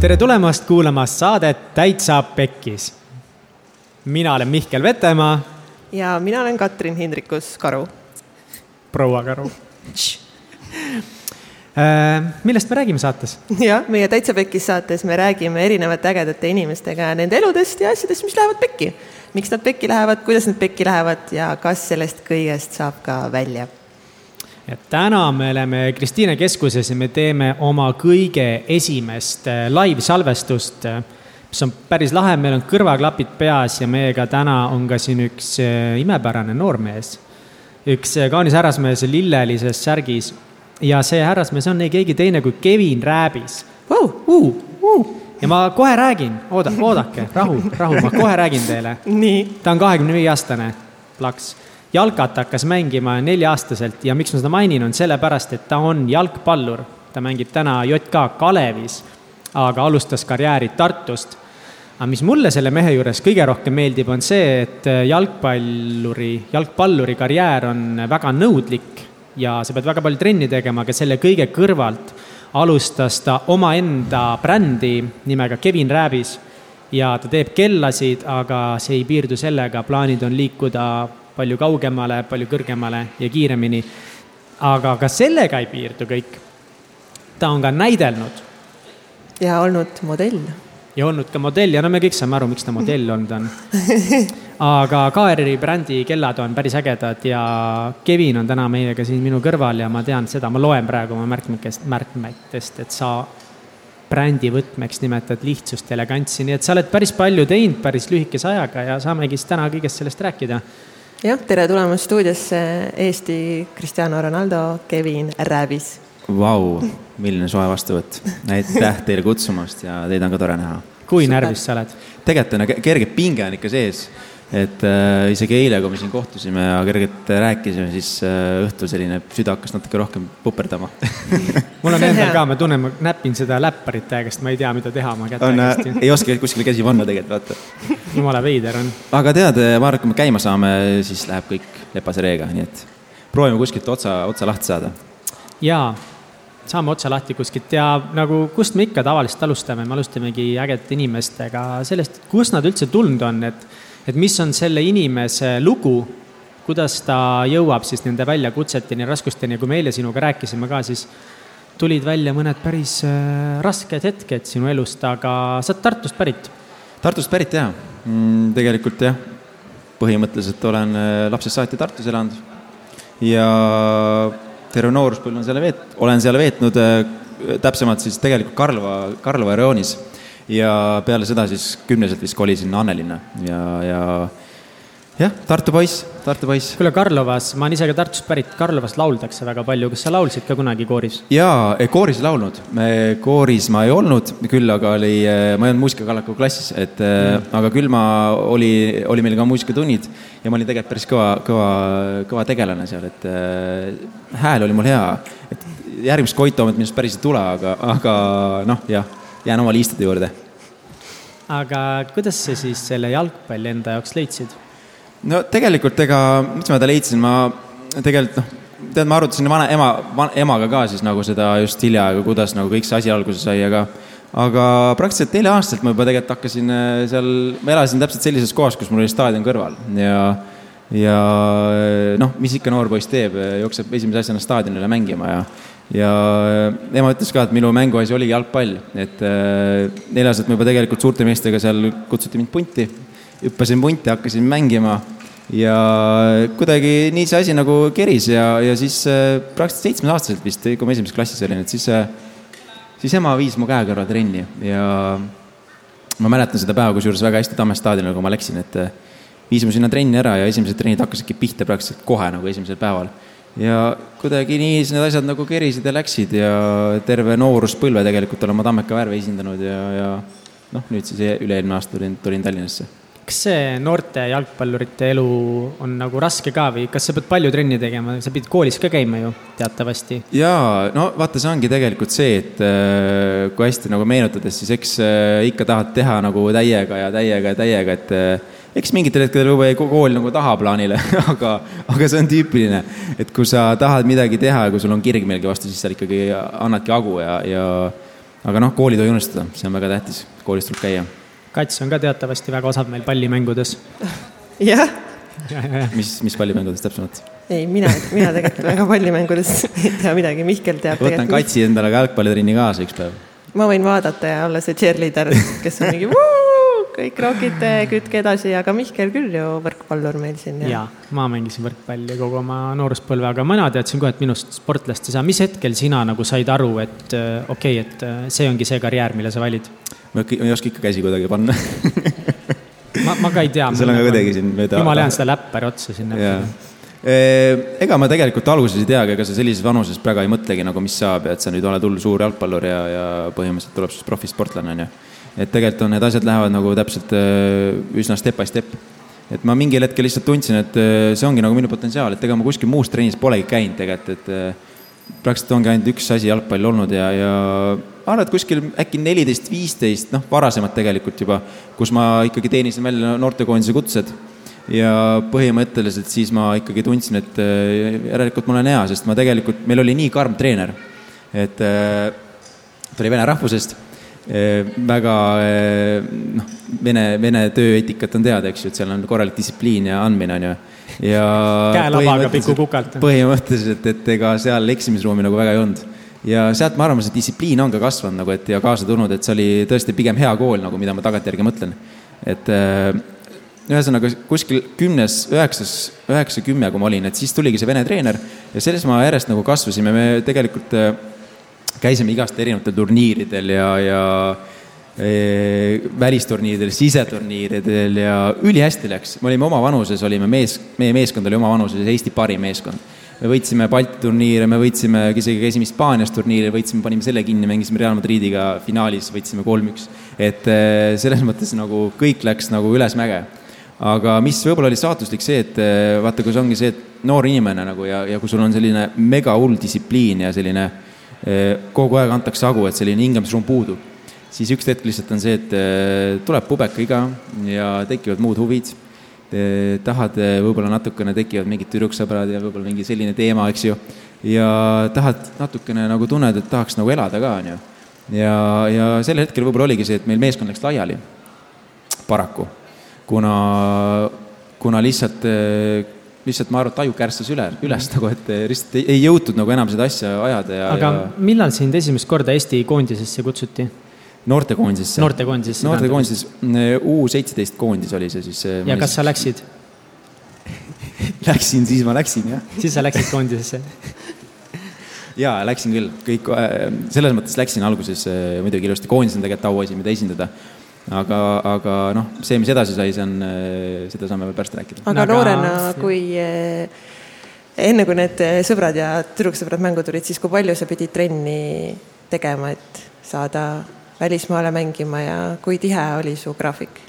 tere tulemast kuulama saadet Täitsa Pekkis. mina olen Mihkel Vetemaa. ja mina olen Katrin Hindrikus Karu. proua Karu Äh, millest me räägime saates? jah, meie Täitsa Pekkis saates me räägime erinevate ägedate inimestega nende eludest ja asjadest, mis lähevad pekki. miks nad pekki lähevad, kuidas nad pekki lähevad ja kas sellest kõigest saab ka välja. Ja täna me oleme Kristiine keskuses ja me teeme oma kõige esimest äh, live-salvestust, äh, mis on päris lahe, meil on kõrvaklapid peas ja meiega täna on ka siin üks imepärane noormees. üks kaunis härrasmees lillelises särgis ja see härrasmees on ei keegi teine kui Kevin Rääbis wow, uh, uh. ja ma kohe räägin, ooda, oodake, rahu, rahu, ma kohe räägin teile. ta on kahekümne viie aastane plaks. Jalkat hakkas mängima nelja-aastaselt ja miks ma seda mainin, on sellepärast, et ta on jalgpallur. ta mängib täna JK Kalevis, aga alustas karjääri Tartust aga mis mulle selle mehe juures kõige rohkem meeldib, on see, et jalgpalluri, jalgpalluri karjäär on väga nõudlik ja sa pead väga palju trenni tegema, aga selle kõige kõrvalt alustas ta omaenda brändi nimega Kevin Rääbis ja ta teeb kellasid, aga see ei piirdu sellega, plaanid on liikuda palju kaugemale, palju kõrgemale ja kiiremini. aga ka sellega ei piirdu kõik. ta on ka näidelnud. ja olnud modell ja olnud ka modell ja no me kõik saame aru, miks ta modell olnud on. aga KRR-i brändi kellad on päris ägedad ja Kevin on täna meiega siin minu kõrval ja ma tean seda, ma loen praegu oma märkmikest, märkmetest, et sa brändi võtmeks nimetad lihtsust ja elegantsi, nii et sa oled päris palju teinud päris lühikese ajaga ja saamegi siis täna kõigest sellest rääkida. Jah, tere tulemast stuudiosse Eesti Cristiano Ronaldo, Kevin Rääbis Vau, milline soe vastuvõtt. aitäh teile kutsumast ja teid on ka tore näha. kui närvis sa oled? tegelikult on kerge pinge on ikka sees. Et äh, isegi eile, kui me siin kohtusime ja kergelt rääkisime, siis äh, õhtul selline süda hakkas natuke rohkem puperdama mul on endal ka, ma tunnen, ma näpin seda läpparit aegast, ma ei tea, mida teha oma kätega hästi. ei oska kuskile käsi panna tegelikult, vaata. jumala veider on. aga tead, ma arvan, et kui me käima saame, siis läheb kõik lepase reega, nii et proovime kuskilt otsa, otsa lahti saada. jaa saame otsa lahti kuskilt ja nagu kust me ikka tavaliselt alustame, me alustamegi ägedate inimestega sellest, kust nad üldse tulnud on, et, et mis on selle inimese lugu, kuidas ta jõuab siis nende väljakutseteni, raskusteni kui me eile sinuga rääkisime ka, siis tulid välja mõned päris äh, rasked hetked sinu elust, aga sa oled Tartust pärit? Tartust pärit jaa mm,, tegelikult jah. põhimõtteliselt olen äh, lapsest saati Tartus elanud ja terve nooruspõlve on seal veet-, olen seal veetnud äh, täpsemalt siis tegelikult Karlova, Karlova rajoonis. Ja peale seda siis kümneselt vist kolisin Annelinna ja, ja jah, Tartu poiss, Tartu poiss. kuule, Karlovas, ma olen ise ka Tartust pärit, Karlovas lauldakse väga palju, kas sa laulsid ka kunagi kooris? jaa, kooris ei laulnud, kooris ma ei olnud, küll aga oli, ma ei olnud muusikakallaku klassis, et mm. aga küll ma, oli, oli meil ka muusikatunnid ja ma olin tegelikult päris kõva, kõva, kõva tegelane seal, et äh, hääl oli mul hea. et järgmist Koit-Toomet minust päris ei tule, aga, aga noh, jah, jään oma liistude juurde. aga kuidas sa siis selle jalgpalli enda jaoks leidsid? no tegelikult ega, miks ma ta leidsin, ma tegelikult noh, tead, ma arutasin vana ema, emaga ka siis nagu seda just hiljaaegu, kuidas nagu kõik see asi alguse sai, aga aga praktiliselt nelja-aastaselt ma juba tegelikult hakkasin äh, seal, ma elasin täpselt sellises kohas, kus mul oli staadion kõrval ja ja noh, mis ikka noor poiss teeb, jookseb esimese asjana staadionile mängima ja ja ema ütles ka, et minu mänguasi oli jalgpall, et äh, neljaselt ma juba tegelikult suurte meestega seal kutsuti mind punti. Hüppasin punti, hakkasin mängima. Ja kuidagi nii see asi nagu keris ja, ja siis äh, praktiliselt seitsmeaastaselt vist, kui ma esimeses klassis olin, et siis, äh, siis ema viis mu käe kõrval trenni. Ja ma mäletan seda päeva kusjuures väga hästi Tamme staadionil, kui ma läksin, et äh, viis mu sinna trenni ära ja esimesed trennid hakkasidki pihta praktiliselt kohe nagu esimesel päeval. Ja kuidagi nii need asjad nagu kerisid ja läksid ja terve nooruspõlve tegelikult olen ma Tammeka värve esindanud ja, ja noh, nüüd siis üle-eelmine aasta tulin, tulin Tallinnasse kas see noorte jalgpallurite elu on nagu raske ka või kas sa pead palju trenni tegema, sa pidid koolis ka käima ju teatavasti? jaa, no vaata, see ongi tegelikult see, et äh, kui hästi nagu meenutades, siis eks äh, ikka tahad teha nagu täiega ja täiega ja täiega, et äh, eks mingitel hetkedel võib-olla jäi kool nagu tahaplaanile aga, aga see on tüüpiline, et kui sa tahad midagi teha ja kui sul on kirg millegi vastu, siis sa ikkagi annadki hagu ja, ja aga noh, kooli ei tohi unustada, see on väga tähtis, koolis tuleb käia. Kats on ka teatavasti väga osav meil pallimängudes. jah. mis, mis pallimängudes täpsemalt? ei, mina, mina tegelikult väga pallimängudes ei tea midagi, Mihkel teab. võtan Katsi endale ka jalgpallitrenni kaasa üks päev. ma võin vaadata ja olla see cheerleader, kes on mingi kõik rokite, kütke edasi, aga Mihkel küll ju võrkpallur meil siin. ja, ma mängisin võrkpalli kogu oma nooruspõlve, aga mina teadsin kohe, et minust sportlast ei saa. mis hetkel sina nagu said aru, et äh, okei okay,, et äh, see ongi see karjäär, mille sa valid? ma ei oska ikka käsi kuidagi panna ma, ma ka ei tea. sul on ka kuidagi siin mööda. jumala hea on seda läppari otsa sinna. ega ma tegelikult alguses ei teagi, ega sa sellises vanuses praegu ei mõtlegi nagu, mis saab ja et sa nüüd oled hull suur jalgpallur ja, ja põhimõtteliselt tuleb sinust profisportlane, onju et tegelikult on need asjad lähevad nagu täpselt äh, üsna step by step. et ma mingil hetkel lihtsalt tundsin, et äh, see ongi nagu minu potentsiaal, et ega ma kuskil muus trennis polegi käinud tegelikult, et äh, praktiliselt ongi ainult üks asi jalgpall olnud ja, ja et kuskil äkki neliteist, viisteist, noh, varasemalt tegelikult juba, kus ma ikkagi teenisin välja noortekoondise kutsed. Ja põhimõtteliselt siis ma ikkagi tundsin, et järelikult ma olen hea, sest ma tegelikult, meil oli nii karm treener, et ta oli vene rahvusest väga noh, vene, vene tööeetikat on teada, eks ju, et seal on korralik distsipliin ja andmine, on ju. ja käelabaga piku kukalt. põhimõtteliselt, et ega seal eksimisruumi nagu väga ei olnud. ja sealt ma arvan, see distsipliin on ka kasvanud nagu, et ja kaasa tulnud, et see oli tõesti pigem hea kool nagu, mida ma tagantjärgi mõtlen. et ühesõnaga kuskil kümnes, üheksas, üheksa, kümme, kui ma olin, et siis tuligi see vene treener ja selles ma järjest nagu kasvasime, me tegelikult käisime igast erinevatel turniiridel ja, ja e, välisturniiridel, siseturniiridel ja ülihästi läks. me olime oma vanuses, olime mees, meie meeskond oli oma vanuses Eesti parim meeskond. me võitsime Balti turniire, me võitsime, isegi käisime Hispaanias turniiril, võitsime, panime selle kinni, mängisime Real Madridiga finaalis, võitsime kolm-üks. et e, selles mõttes nagu kõik läks nagu ülesmäge. aga mis võib-olla oli saatuslik see, et e, vaata, kus ongi see, et noor inimene nagu ja, ja kui sul on selline mega hull distsipliin ja selline Eh, kogu aeg antakse hagu, et selline hingamisruum puudub, siis üks hetk lihtsalt on see, et eh, tuleb pubekaiga ja tekivad muud huvid. tahad eh, võib-olla natukene, tekivad mingid tüdruksõbrad ja võib-olla mingi selline teema, eks ju. ja tahad natukene nagu tunned, et tahaks nagu elada ka, on ju. ja, ja sel hetkel võib-olla oligi see, et meil meeskond läks laiali, paraku. kuna, kuna lihtsalt lihtsalt ma arvan, et aju kärstas üle, üles nagu, et lihtsalt ei, ei jõutud nagu enam seda asja ajada ja. aga ja... millal sind esimest korda Eesti koondisesse kutsuti? noortekoondisesse. noortekoondisesse. noortekoondises, U seitseteist koondis oli see siis. ja kas sa läksid Läksin, siis ma läksin, jah. siis sa läksid koondisesse jaa, läksin küll, kõik, äh, selles mõttes läksin alguses äh, muidugi ilusti, koondis on tegelikult auasi, mida esindada aga, aga noh, see, mis edasi sai, see on, seda saame veel pärast rääkida. aga noorena, kui äh, enne kui need sõbrad ja tüdruksõbrad mängu tulid, siis kui palju sa pidid trenni tegema, et saada välismaale mängima ja kui tihe oli su graafik?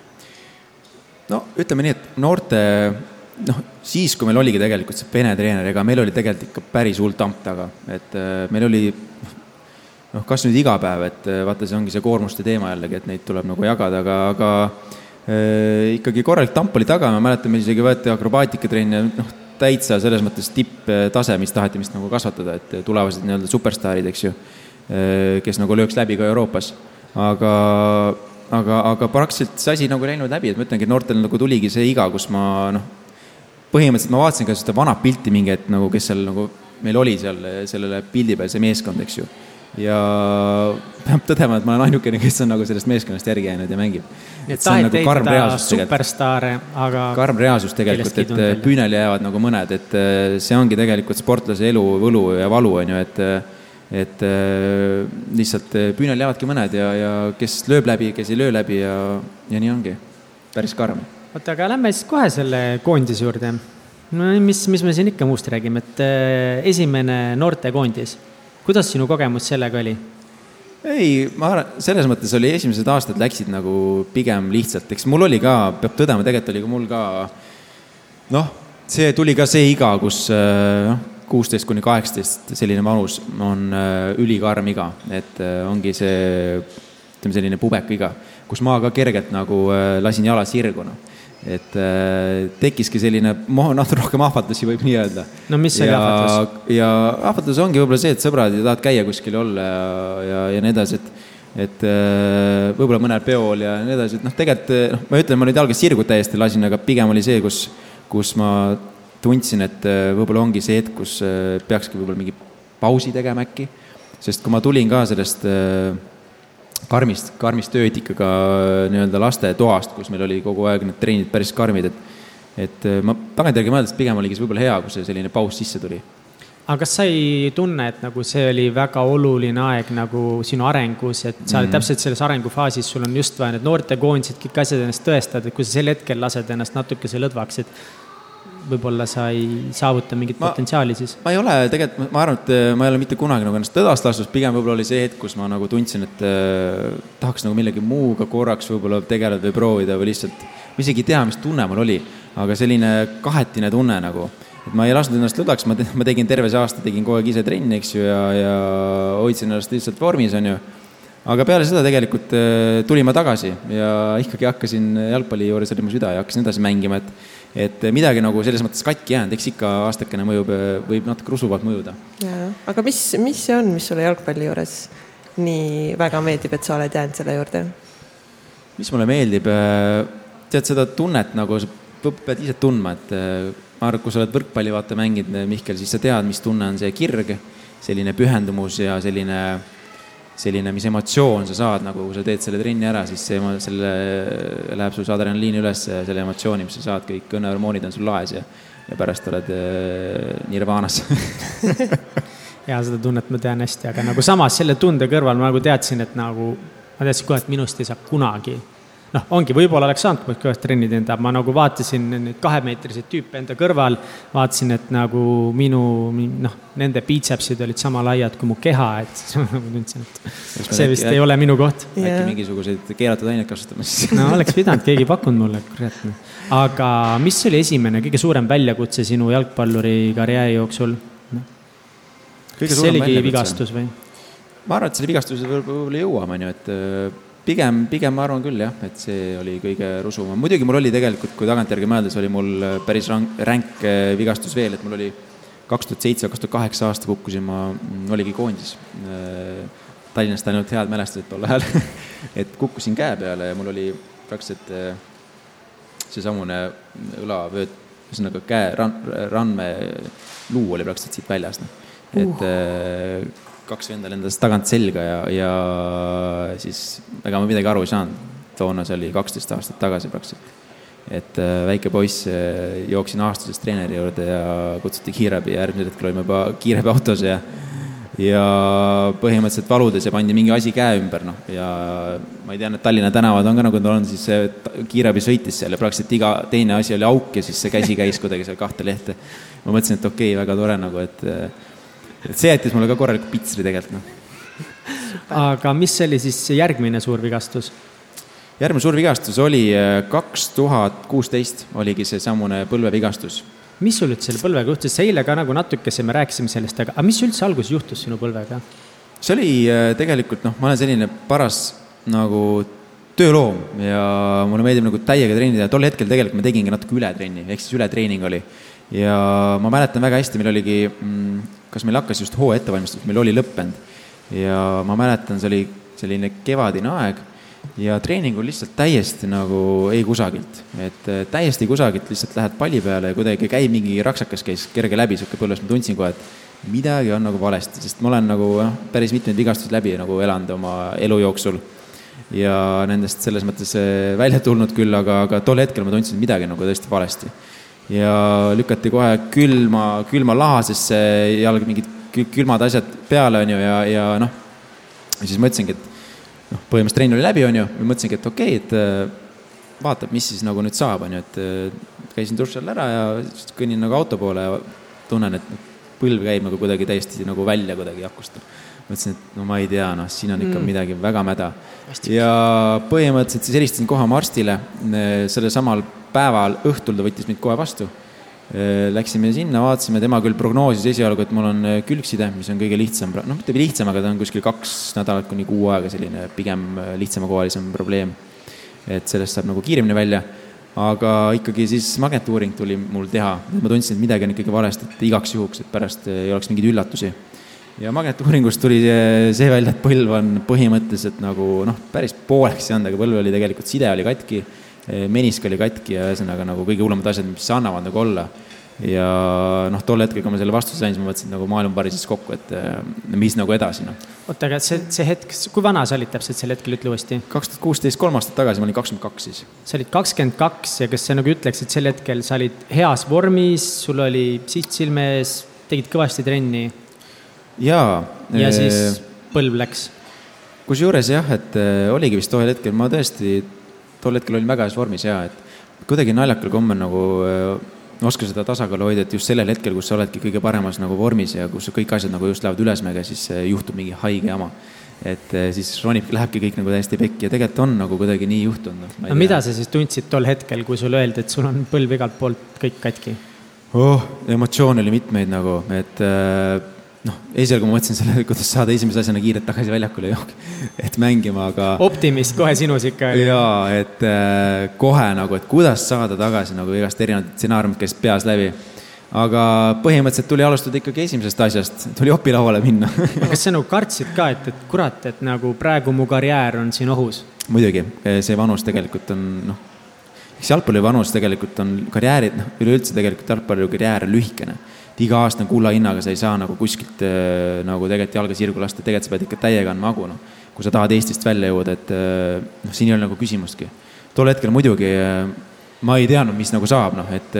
no ütleme nii, et noorte noh, siis, kui meil oligi tegelikult see vene treener, ega meil oli tegelikult ikka päris hull tamp taga, et meil oli noh, kas nüüd iga päev, et eh, vaata, see ongi see koormuste teema jällegi, et neid tuleb nagu jagada, aga, aga äh, ikkagi korralik tamp oli taga, ma mäletan, meil isegi võeti akrobaatikatrenne, noh, täitsa selles mõttes tipptase, mis taheti vist nagu kasvatada, et tulevased nii-öelda superstaarid, eks ju, eh, kes nagu lööks läbi ka Euroopas. aga, aga, aga praktiliselt see asi nagu ei läinud läbi, et ma ütlengi, noortel nagu tuligi see iga, kus ma noh, põhimõtteliselt ma vaatasin ka seda vana pilti mingi hetk nagu, kes seal nagu meil oli seal sellele pildi peal, see meeskond, eks ju ja peab tõdema, et ma olen ainukene, kes on nagu sellest meeskonnast järgi jäänud ja mängib. nii et tahate nagu ehitada superstaare, aga. karm reaalsus tegelikult, et püünele jäävad nagu mõned, et äh, see ongi tegelikult sportlase elu võlu ja valu, on ju, et et äh, lihtsalt äh, püünel jäävadki mõned ja, ja kes lööb läbi, kes ei löö läbi ja, ja nii ongi. päris karm. oota, aga lähme siis kohe selle koondise juurde. no mis, mis me siin ikka muust räägime, et esimene noortekoondis kuidas sinu kogemus sellega oli? ei, ma arvan, selles mõttes oli esimesed aastad läksid nagu pigem lihtsalt, eks mul oli ka, peab tõdema, tegelikult oli ka mul ka noh, see tuli ka see iga, kus äh, noh, kuusteist kuni kaheksateist, selline vanus on äh, ülikarm iga, et äh, ongi see ütleme, selline pubeka iga, kus ma ka kergelt nagu lasin jala sirgu, noh et äh, tekkiski selline, natuke rohkem ahvatlusi võib nii öelda. no mis oli ahvatlus? ja ahvatlus ongi võib-olla see, et sõbrad ja tahad käia kuskil olla ja, ja, ja nii edasi, et et äh, võib-olla mõnel peol ja nii edasi, et noh, tegelikult noh, ma ütlen, ma nüüd jalga sirgu täiesti lasin, aga pigem oli see, kus, kus ma tundsin, et võib-olla ongi see hetk, kus peakski võib-olla mingi pausi tegema äkki. sest kui ma tulin ka sellest karmist, karmist tööetikaga nii-öelda lastetoast, kus meil oli kogu aeg need trennid päris karmid, et et ma tagantjärgi mõeldes pigem oligi see võib-olla hea, kui see selline paus sisse tuli aga kas sa ei tunne, et nagu see oli väga oluline aeg nagu sinu arengus, et sa mm -hmm. täpselt selles arengufaasis, sul on just vaja need noortekoondised, kõik asjad ennast tõestavad, et kui sa sel hetkel lased ennast natukese lõdvaks, et võib-olla sa ei saavuta mingit ma, potentsiaali siis? ma ei ole tegelikult, ma arvan, et äh, ma ei ole mitte kunagi nagu ennast tõdast lastud, pigem võib-olla oli see hetk, kus ma nagu tundsin, et äh, tahaks nagu millegi muuga korraks võib-olla tegeleda või proovida või lihtsalt, ma isegi ei tea, mis tunne mul oli, aga selline kahetine tunne nagu et ma ei lasknud ennast lõdvaks, ma, ma tegin terve see aasta, tegin kogu aeg ise trenni, eks ju, ja, ja hoidsin ennast lihtsalt vormis, on ju. aga peale seda tegelikult äh, tulin ma tagasi ja ikkagi hakkasin jalgpalli juures oli mu süda ja hakkasin edasi mängima, et et midagi nagu selles mõttes katki jäänud, eks ikka aastakene mõjub, võib natuke rusuvalt mõjuda. aga mis, mis see on, mis sulle jalgpalli juures nii väga meeldib, et sa oled jäänud selle juurde? mis mulle meeldib, tead seda tunnet nagu pead ise tundma, et ma arvan, et kui sa oled võrkpalli vaata mänginud, Mihkel, siis sa tead, mis tunne on see kirg, selline pühendumus ja selline, selline, mis emotsioon sa saad, nagu kui sa teed selle trenni ära, siis see, selle, läheb sul see adrenaliin üles selle emotsiooni, mis sa saad, kõik õnnehormoonid on sul laes ja, ja pärast oled äh, nirvaanas ja seda tunnet ma tean hästi, aga nagu samas selle tunde kõrval ma nagu teadsin, et nagu ma teadsin kohe, et minust ei saa kunagi noh, ongi, võib-olla oleks saanud, oleks kõvasti trenni teinud, aga ma nagu vaatasin neid kahemeetriseid tüüpe enda kõrval, vaatasin, et nagu minu noh, nende biitsepsid olid sama laiad kui mu keha, et nagu tundsin, et see vist äkki, ei ole minu koht. äkki mingisuguseid keelatud aineid kasutama siis? no oleks pidanud, keegi ei pakkunud mulle, kurat. Noh. aga mis oli esimene, kõige suurem väljakutse sinu jalgpalluri karjääri jooksul no.? kas see oligi vigastus või? ma arvan, et selle vigastuse võib-olla jõuame, on ju, et pigem, pigem ma arvan küll jah, et see oli kõige rusuvam. muidugi mul oli tegelikult, kui tagantjärgi mõeldes, oli mul äh, päris ränk, ränk äh, vigastus veel, et mul oli kaks tuhat seitse, kaks tuhat kaheksa aasta kukkusin ma, mm, oligi koondis. Äh, Tallinnast ainult head mälestused tol ajal et kukkusin käe peale ja mul oli praktiliselt seesamune õlavööt, ühesõnaga käe, ran-, randmeluu oli praktiliselt siit väljas, noh. et uh kaks venda lendas tagant selga ja, ja siis ega ma midagi aru ei saanud. toona see oli kaksteist aastat tagasi praktiliselt. et äh, väike poiss, äh, jooksin aastasest treeneri juurde ja kutsuti kiirabi ja järgmisel hetkel olime juba kiirabiautos ja ja põhimõtteliselt valudes ja pandi mingi asi käe ümber, noh, ja ma ei tea, need Tallinna tänavad on ka nagu ta on, siis see kiirabi sõitis seal ja praktiliselt iga teine asi oli auk ja siis see käsi käis kuidagi seal kahte lehte. ma mõtlesin, et okei okay,, väga tore nagu, et et see jättis mulle ka korraliku pitsri tegelikult, noh. aga mis oli siis järgmine suur vigastus? järgmine suur vigastus oli äh, kaks tuhat kuusteist, oligi seesamune põlvevigastus. mis sul üldse selle põlvega juhtus, eile ka nagu natukese me rääkisime sellest, aga, aga mis üldse alguses juhtus sinu põlvega? see oli äh, tegelikult noh, ma olen selline paras nagu tööloom ja mulle meeldib nagu täiega treenida ja tol hetkel tegelikult ma tegingi natuke ületrenni, ehk siis ületreening oli. ja ma mäletan väga hästi, meil oligi mm, kas meil hakkas just hooaja ettevalmistus, meil oli lõppenud. Ja ma mäletan, see oli selline kevadine aeg ja treeningul lihtsalt täiesti nagu ei kusagilt, et äh, täiesti kusagilt lihtsalt lähed palli peale ja kuidagi käib mingi raksakas käis kerge läbi sihuke põlves, ma tundsin kohe, et midagi on nagu valesti, sest ma olen nagu noh, päris mitmeid vigastusi läbi nagu elanud oma elu jooksul. ja nendest selles mõttes äh, välja tulnud küll, aga, aga tol hetkel ma tundsin, et midagi nagu tõesti valesti ja lükati kohe külma, külma lahasesse jalg mingid külmad asjad peale, on ju, ja, ja noh, siis mõtlesingi, et noh, põhimõtteliselt trenn oli läbi, on ju, ja mõtlesingi, et okei okay,, et äh, vaatab, mis siis nagu nüüd saab, on ju, et äh, käisin duši all ära ja kõnnin nagu auto poole ja tunnen, et põlv käib nagu kuidagi täiesti nagu välja kuidagi akust. Mõtlesin, et no ma ei tea, noh, siin on ikka mm. midagi väga mäda. ja põhimõtteliselt siis helistasin kohe oma arstile sellel samal päeval õhtul ta võttis mind kohe vastu. Äh, läksime sinna, vaatasime, tema küll prognoosis esialgu, et mul on äh, külgside, mis on kõige lihtsam, noh, mitte lihtsam, aga ta on kuskil kaks nädalat kuni kuu aega selline pigem äh, lihtsamakohalisem probleem. et sellest saab nagu kiiremini välja, aga ikkagi siis magnetuuring tuli mul teha, ma tundsin, et midagi on ikkagi valesti, et igaks juhuks, et pärast ei oleks mingeid üllatusi ja magnetuuringust tuli see välja, et põlv on põhimõtteliselt nagu noh, päris pooleks jäänud, aga põlv oli tegelikult, side oli katki, menisk oli katki ja ühesõnaga nagu kõige hullemad asjad, mis annavad nagu olla ja noh, tol hetkel, kui ma selle vastuse sain, siis ma mõtlesin, et nagu maailm parises kokku, et mis nagu edasi, noh. oota, aga see, see hetk, kui vana sa olid täpselt sel hetkel, ütle uuesti? kaks tuhat kuusteist, kolm aastat tagasi, ma olin kakskümmend kaks siis. sa olid kakskümmend kaks ja kas sa nagu ütleks, et sel hetkel sa olid heas vormis, sul oli siht silme ees, tegid kõvasti trenni? Jaa. ja ee... siis põlv läks? kusjuures jah, et äh, oligi vist tol hetkel, ma tõesti tol hetkel olin väga heas vormis ja et kuidagi naljakal kombel nagu äh, oska seda tasakaalu hoida, et just sellel hetkel, kus sa oledki kõige paremas nagu vormis ja kus kõik asjad nagu just lähevad ülesmäge, siis juhtub mingi haige jama. et eh, siis ronib, lähebki kõik nagu täiesti pekki ja tegelikult on nagu kuidagi nii juhtunud. no, no mida sa siis tundsid tol hetkel, kui sulle öeldi, et sul on põlv igalt poolt kõik katki? oh, emotsioone oli mitmeid nagu, et äh, noh, esialgu ma mõtlesin selle, kuidas saada esimese asjana kiirelt tagasi väljakule, et mängima, aga. optimist kohe sinus ikka. jaa, et äh, kohe nagu, et kuidas saada tagasi nagu igast erinevad stsenaariumid käisid peas läbi. aga põhimõtteliselt tuli alustada ikkagi esimesest asjast, tuli opilauale minna kas sa nagu kartsid ka, et, et kurat, et nagu praegu mu karjäär on siin ohus? muidugi, see vanus tegelikult on noh, eks jalgpalli vanus tegelikult on karjäärid, noh, üleüldse tegelikult jalgpalli karjäär on lühikene et iga aasta on kulla hinnaga, sa ei saa nagu kuskilt äh, nagu tegelikult jalga sirgu lasta, tegelikult sa pead ikka täiega andma hagu, noh. kui sa tahad Eestist välja jõuda, et äh, noh, siin ei ole nagu küsimustki. tol hetkel muidugi äh, ma ei teadnud, mis nagu saab, noh, et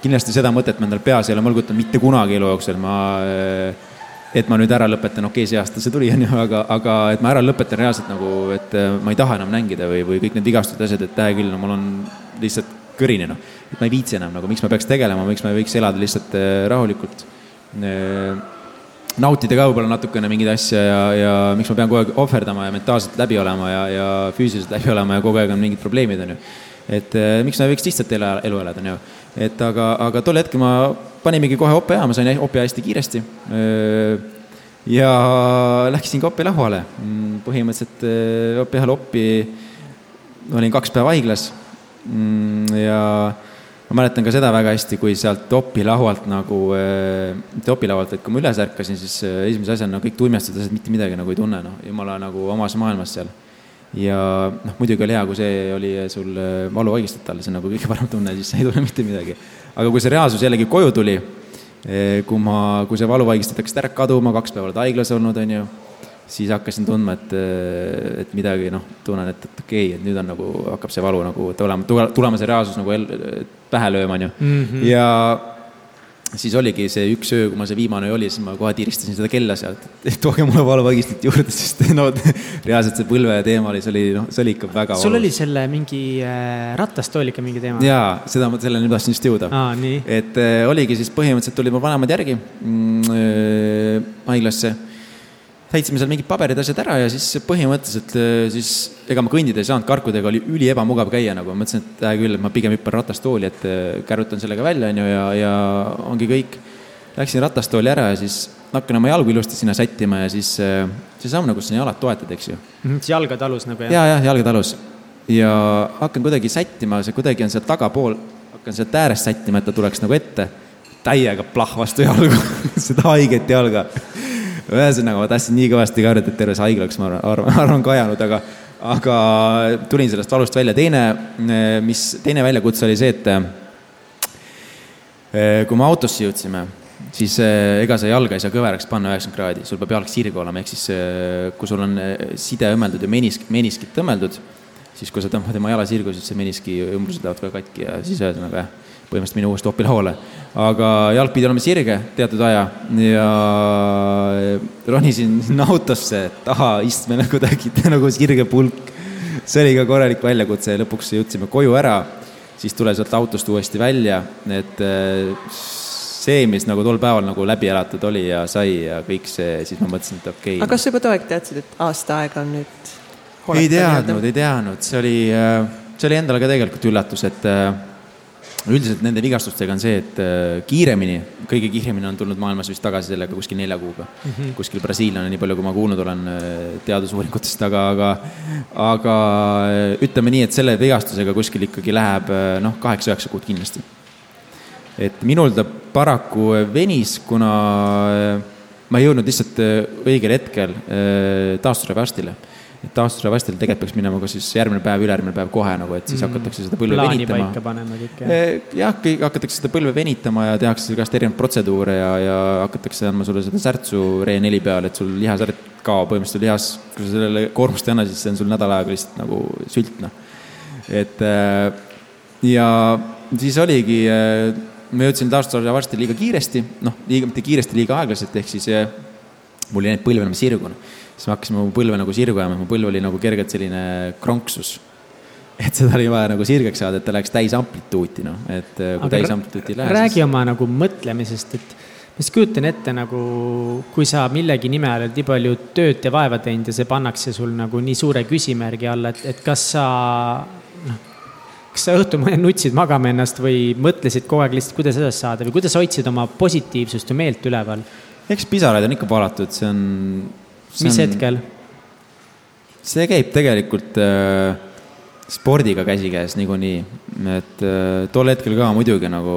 kindlasti seda mõtet ma endal peas ei ole mõlgutanud mitte kunagi elu jooksul, ma et ma nüüd ära lõpetan, okei okay,, see aasta see tuli, on ju, aga, aga et ma ära lõpetan reaalselt nagu, et ma ei taha enam mängida või, või kõik need vigastused, asjad, et hea küll, no mul on lihtsalt kõrini, noh. et ma ei viitsi enam nagu, miks ma peaks tegelema, miks ma ei võiks elada lihtsalt äh, rahulikult. Äh, nautida ka võib-olla natukene mingeid asju ja, ja miks ma pean kogu aeg ohverdama ja mentaalselt läbi olema ja, ja füüsiliselt läbi olema ja kogu aeg on mingid probleemid, on ju. et äh, miks ma ei võiks lihtsalt elu, elu elada, on ju. et aga, aga tol hetkel ma panimegi kohe ope ma sain ope hästi kiiresti ja läksingi opi lauale. Mm, põhimõtteliselt opi ajal oppi olin kaks päeva haiglas ja ma mäletan ka seda väga hästi, kui sealt opilaualt nagu, eh, mitte opilaualt, vaid kui ma üles ärkasin, siis eh, esimese asjana kõik tuimestatud asjad, mitte midagi nagu ei tunne, noh, jumala nagu omas maailmas seal. ja noh, muidugi oli hea, kui see oli sul eh, valu vaigistada all, see on nagu kõige parem tunne, siis ei tunne mitte midagi. aga kui see reaalsus jällegi koju tuli, kui ma, kui see valu vaigistada hakkas ära kaduma, kaks päeva oled haiglas olnud, on ju siis hakkasin tundma, et, et midagi noh, tunnen, et, et okei okay,, et nüüd on nagu, hakkab see valu nagu tulema, tulema see reaalsus nagu el, pähe lööma, on ju mm. -hmm. ja siis oligi see üks öö, kui ma see viimane oli, siis ma kohe tiristasin seda kella sealt, et tooge mulle valuvaigistit juurde, sest no reaalselt see põlve teema oli, see oli, noh, see oli ikka väga sul valus. oli selle mingi äh, ratastooliga mingi teema? jaa, seda ma, selleni tahtsin just jõuda. et äh, oligi siis põhimõtteliselt tulid mu vanemad järgi mm, äh, haiglasse täitsime seal mingid paberid, asjad ära ja siis põhimõtteliselt äh, siis ega ma kõndida ei saanud, karkudega oli üli ebamugav käia nagu, ma mõtlesin, et hea küll, et ma pigem hüppan ratastooli, et äh, kärutan sellega välja, on ju, ja, ja ongi kõik. Läksin ratastooli ära ja siis hakkan oma jalgu ilusti sinna sättima ja siis äh, see samm nagu sinna jalad toetad, eks ju. Mhm, siis jalga talus nagu jah? ja, jah, jalga talus. ja hakkan kuidagi sättima, see kuidagi on seal tagapool, hakkan sealt äärest sättima, et ta tuleks nagu ette. täiega plah vastu jalgu seda haiget jalga ühesõnaga, ma tahtsin nii kõvasti karjuda, et terve see haigla oleks, ma arvan, arvan kajanud, aga, aga tulin sellest valust välja. teine, mis, teine väljakutse oli see, et eh, kui me autosse jõudsime, siis eh, ega sa jalga ei saa kõveraks panna üheksakümmend kraadi, sul peab jalg sirge olema, ehk siis eh, kui sul on side õmmeldud ja menisk, meniskit õmmeldud, siis kui sa tõmbad tema jala sirgu, siis see meniski ümbrused lähevad ka katki ja siis ühesõnaga jah põhimõtteliselt minu uuesti opilauale. aga jalg pidi olema sirge teatud aja ja ronisin sinna autosse taha istmele kuidagi nagu sirge pulk. see oli ka korralik väljakutse ja lõpuks jõudsime koju ära, siis tule sealt autost uuesti välja, et eh, see, mis nagu tol päeval nagu läbi elatud oli ja sai ja kõik see, siis ma mõtlesin, et okei okay.. aga kas sa juba too aeg teadsid, et aasta aega on nüüd? ei teadnud, ei teadnud, see oli, eh, see oli endale ka tegelikult üllatus, et eh, üldiselt nende vigastustega on see, et äh, kiiremini, kõige kiiremini on tulnud maailmas vist tagasi sellega kuskil nelja kuuga mm. -hmm. kuskil brasiillane, nii palju kui ma kuulnud olen äh, teadusuuringutest, aga, aga, aga äh, ütleme nii, et selle vigastusega kuskil ikkagi läheb noh, kaheksa-üheksa kuud kindlasti. et minul ta paraku venis, kuna ma ei jõudnud lihtsalt õigel hetkel taastusravastile et taastusravastil tegelikult peaks minema ka siis järgmine päev, ülejärgmine päev kohe nagu, et siis mm. hakatakse seda põlve Plaani venitama. kõik jah? kõik hakatakse seda põlve venitama ja tehakse igast erinevaid protseduure ja, ja hakatakse andma sulle seda särtsu Re4 peal, et sul lihasärk kaob põhimõtteliselt lihas, kui sa sellele koormust ei anna, siis see on sul nädala aega lihtsalt nagu sült, noh. et ja siis oligi, ma jõudsin taastusravastile liiga kiiresti, noh, liiga, mitte kiiresti, liiga aeglaselt, ehk siis mul jäi neid põlve enam sirgu siis me hakkasime mu põlve nagu sirgu ajama, mu põlv oli nagu kergelt selline kronksus. et seda oli vaja nagu sirgeks saada, et ta läheks täis amplituuti, noh, et äh, kui Aga täis amplituuti ei lähe. räägi siis... oma nagu mõtlemisest, et ma siis kujutan ette nagu, kui sa millegi nimel oled nii palju tööd ja vaeva teinud ja see pannakse sul nagu nii suure küsimärgi alla, et, et kas sa noh, kas sa õhtul nutsid magama ennast või mõtlesid kogu aeg lihtsalt, kuidas edasi saada või kuidas hoidsid oma positiivsust ja meelt üleval? eks pisaraid on ikka valatud, see on mis on, hetkel? see käib tegelikult äh, spordiga käsikäes niikuinii, et äh, tol hetkel ka muidugi nagu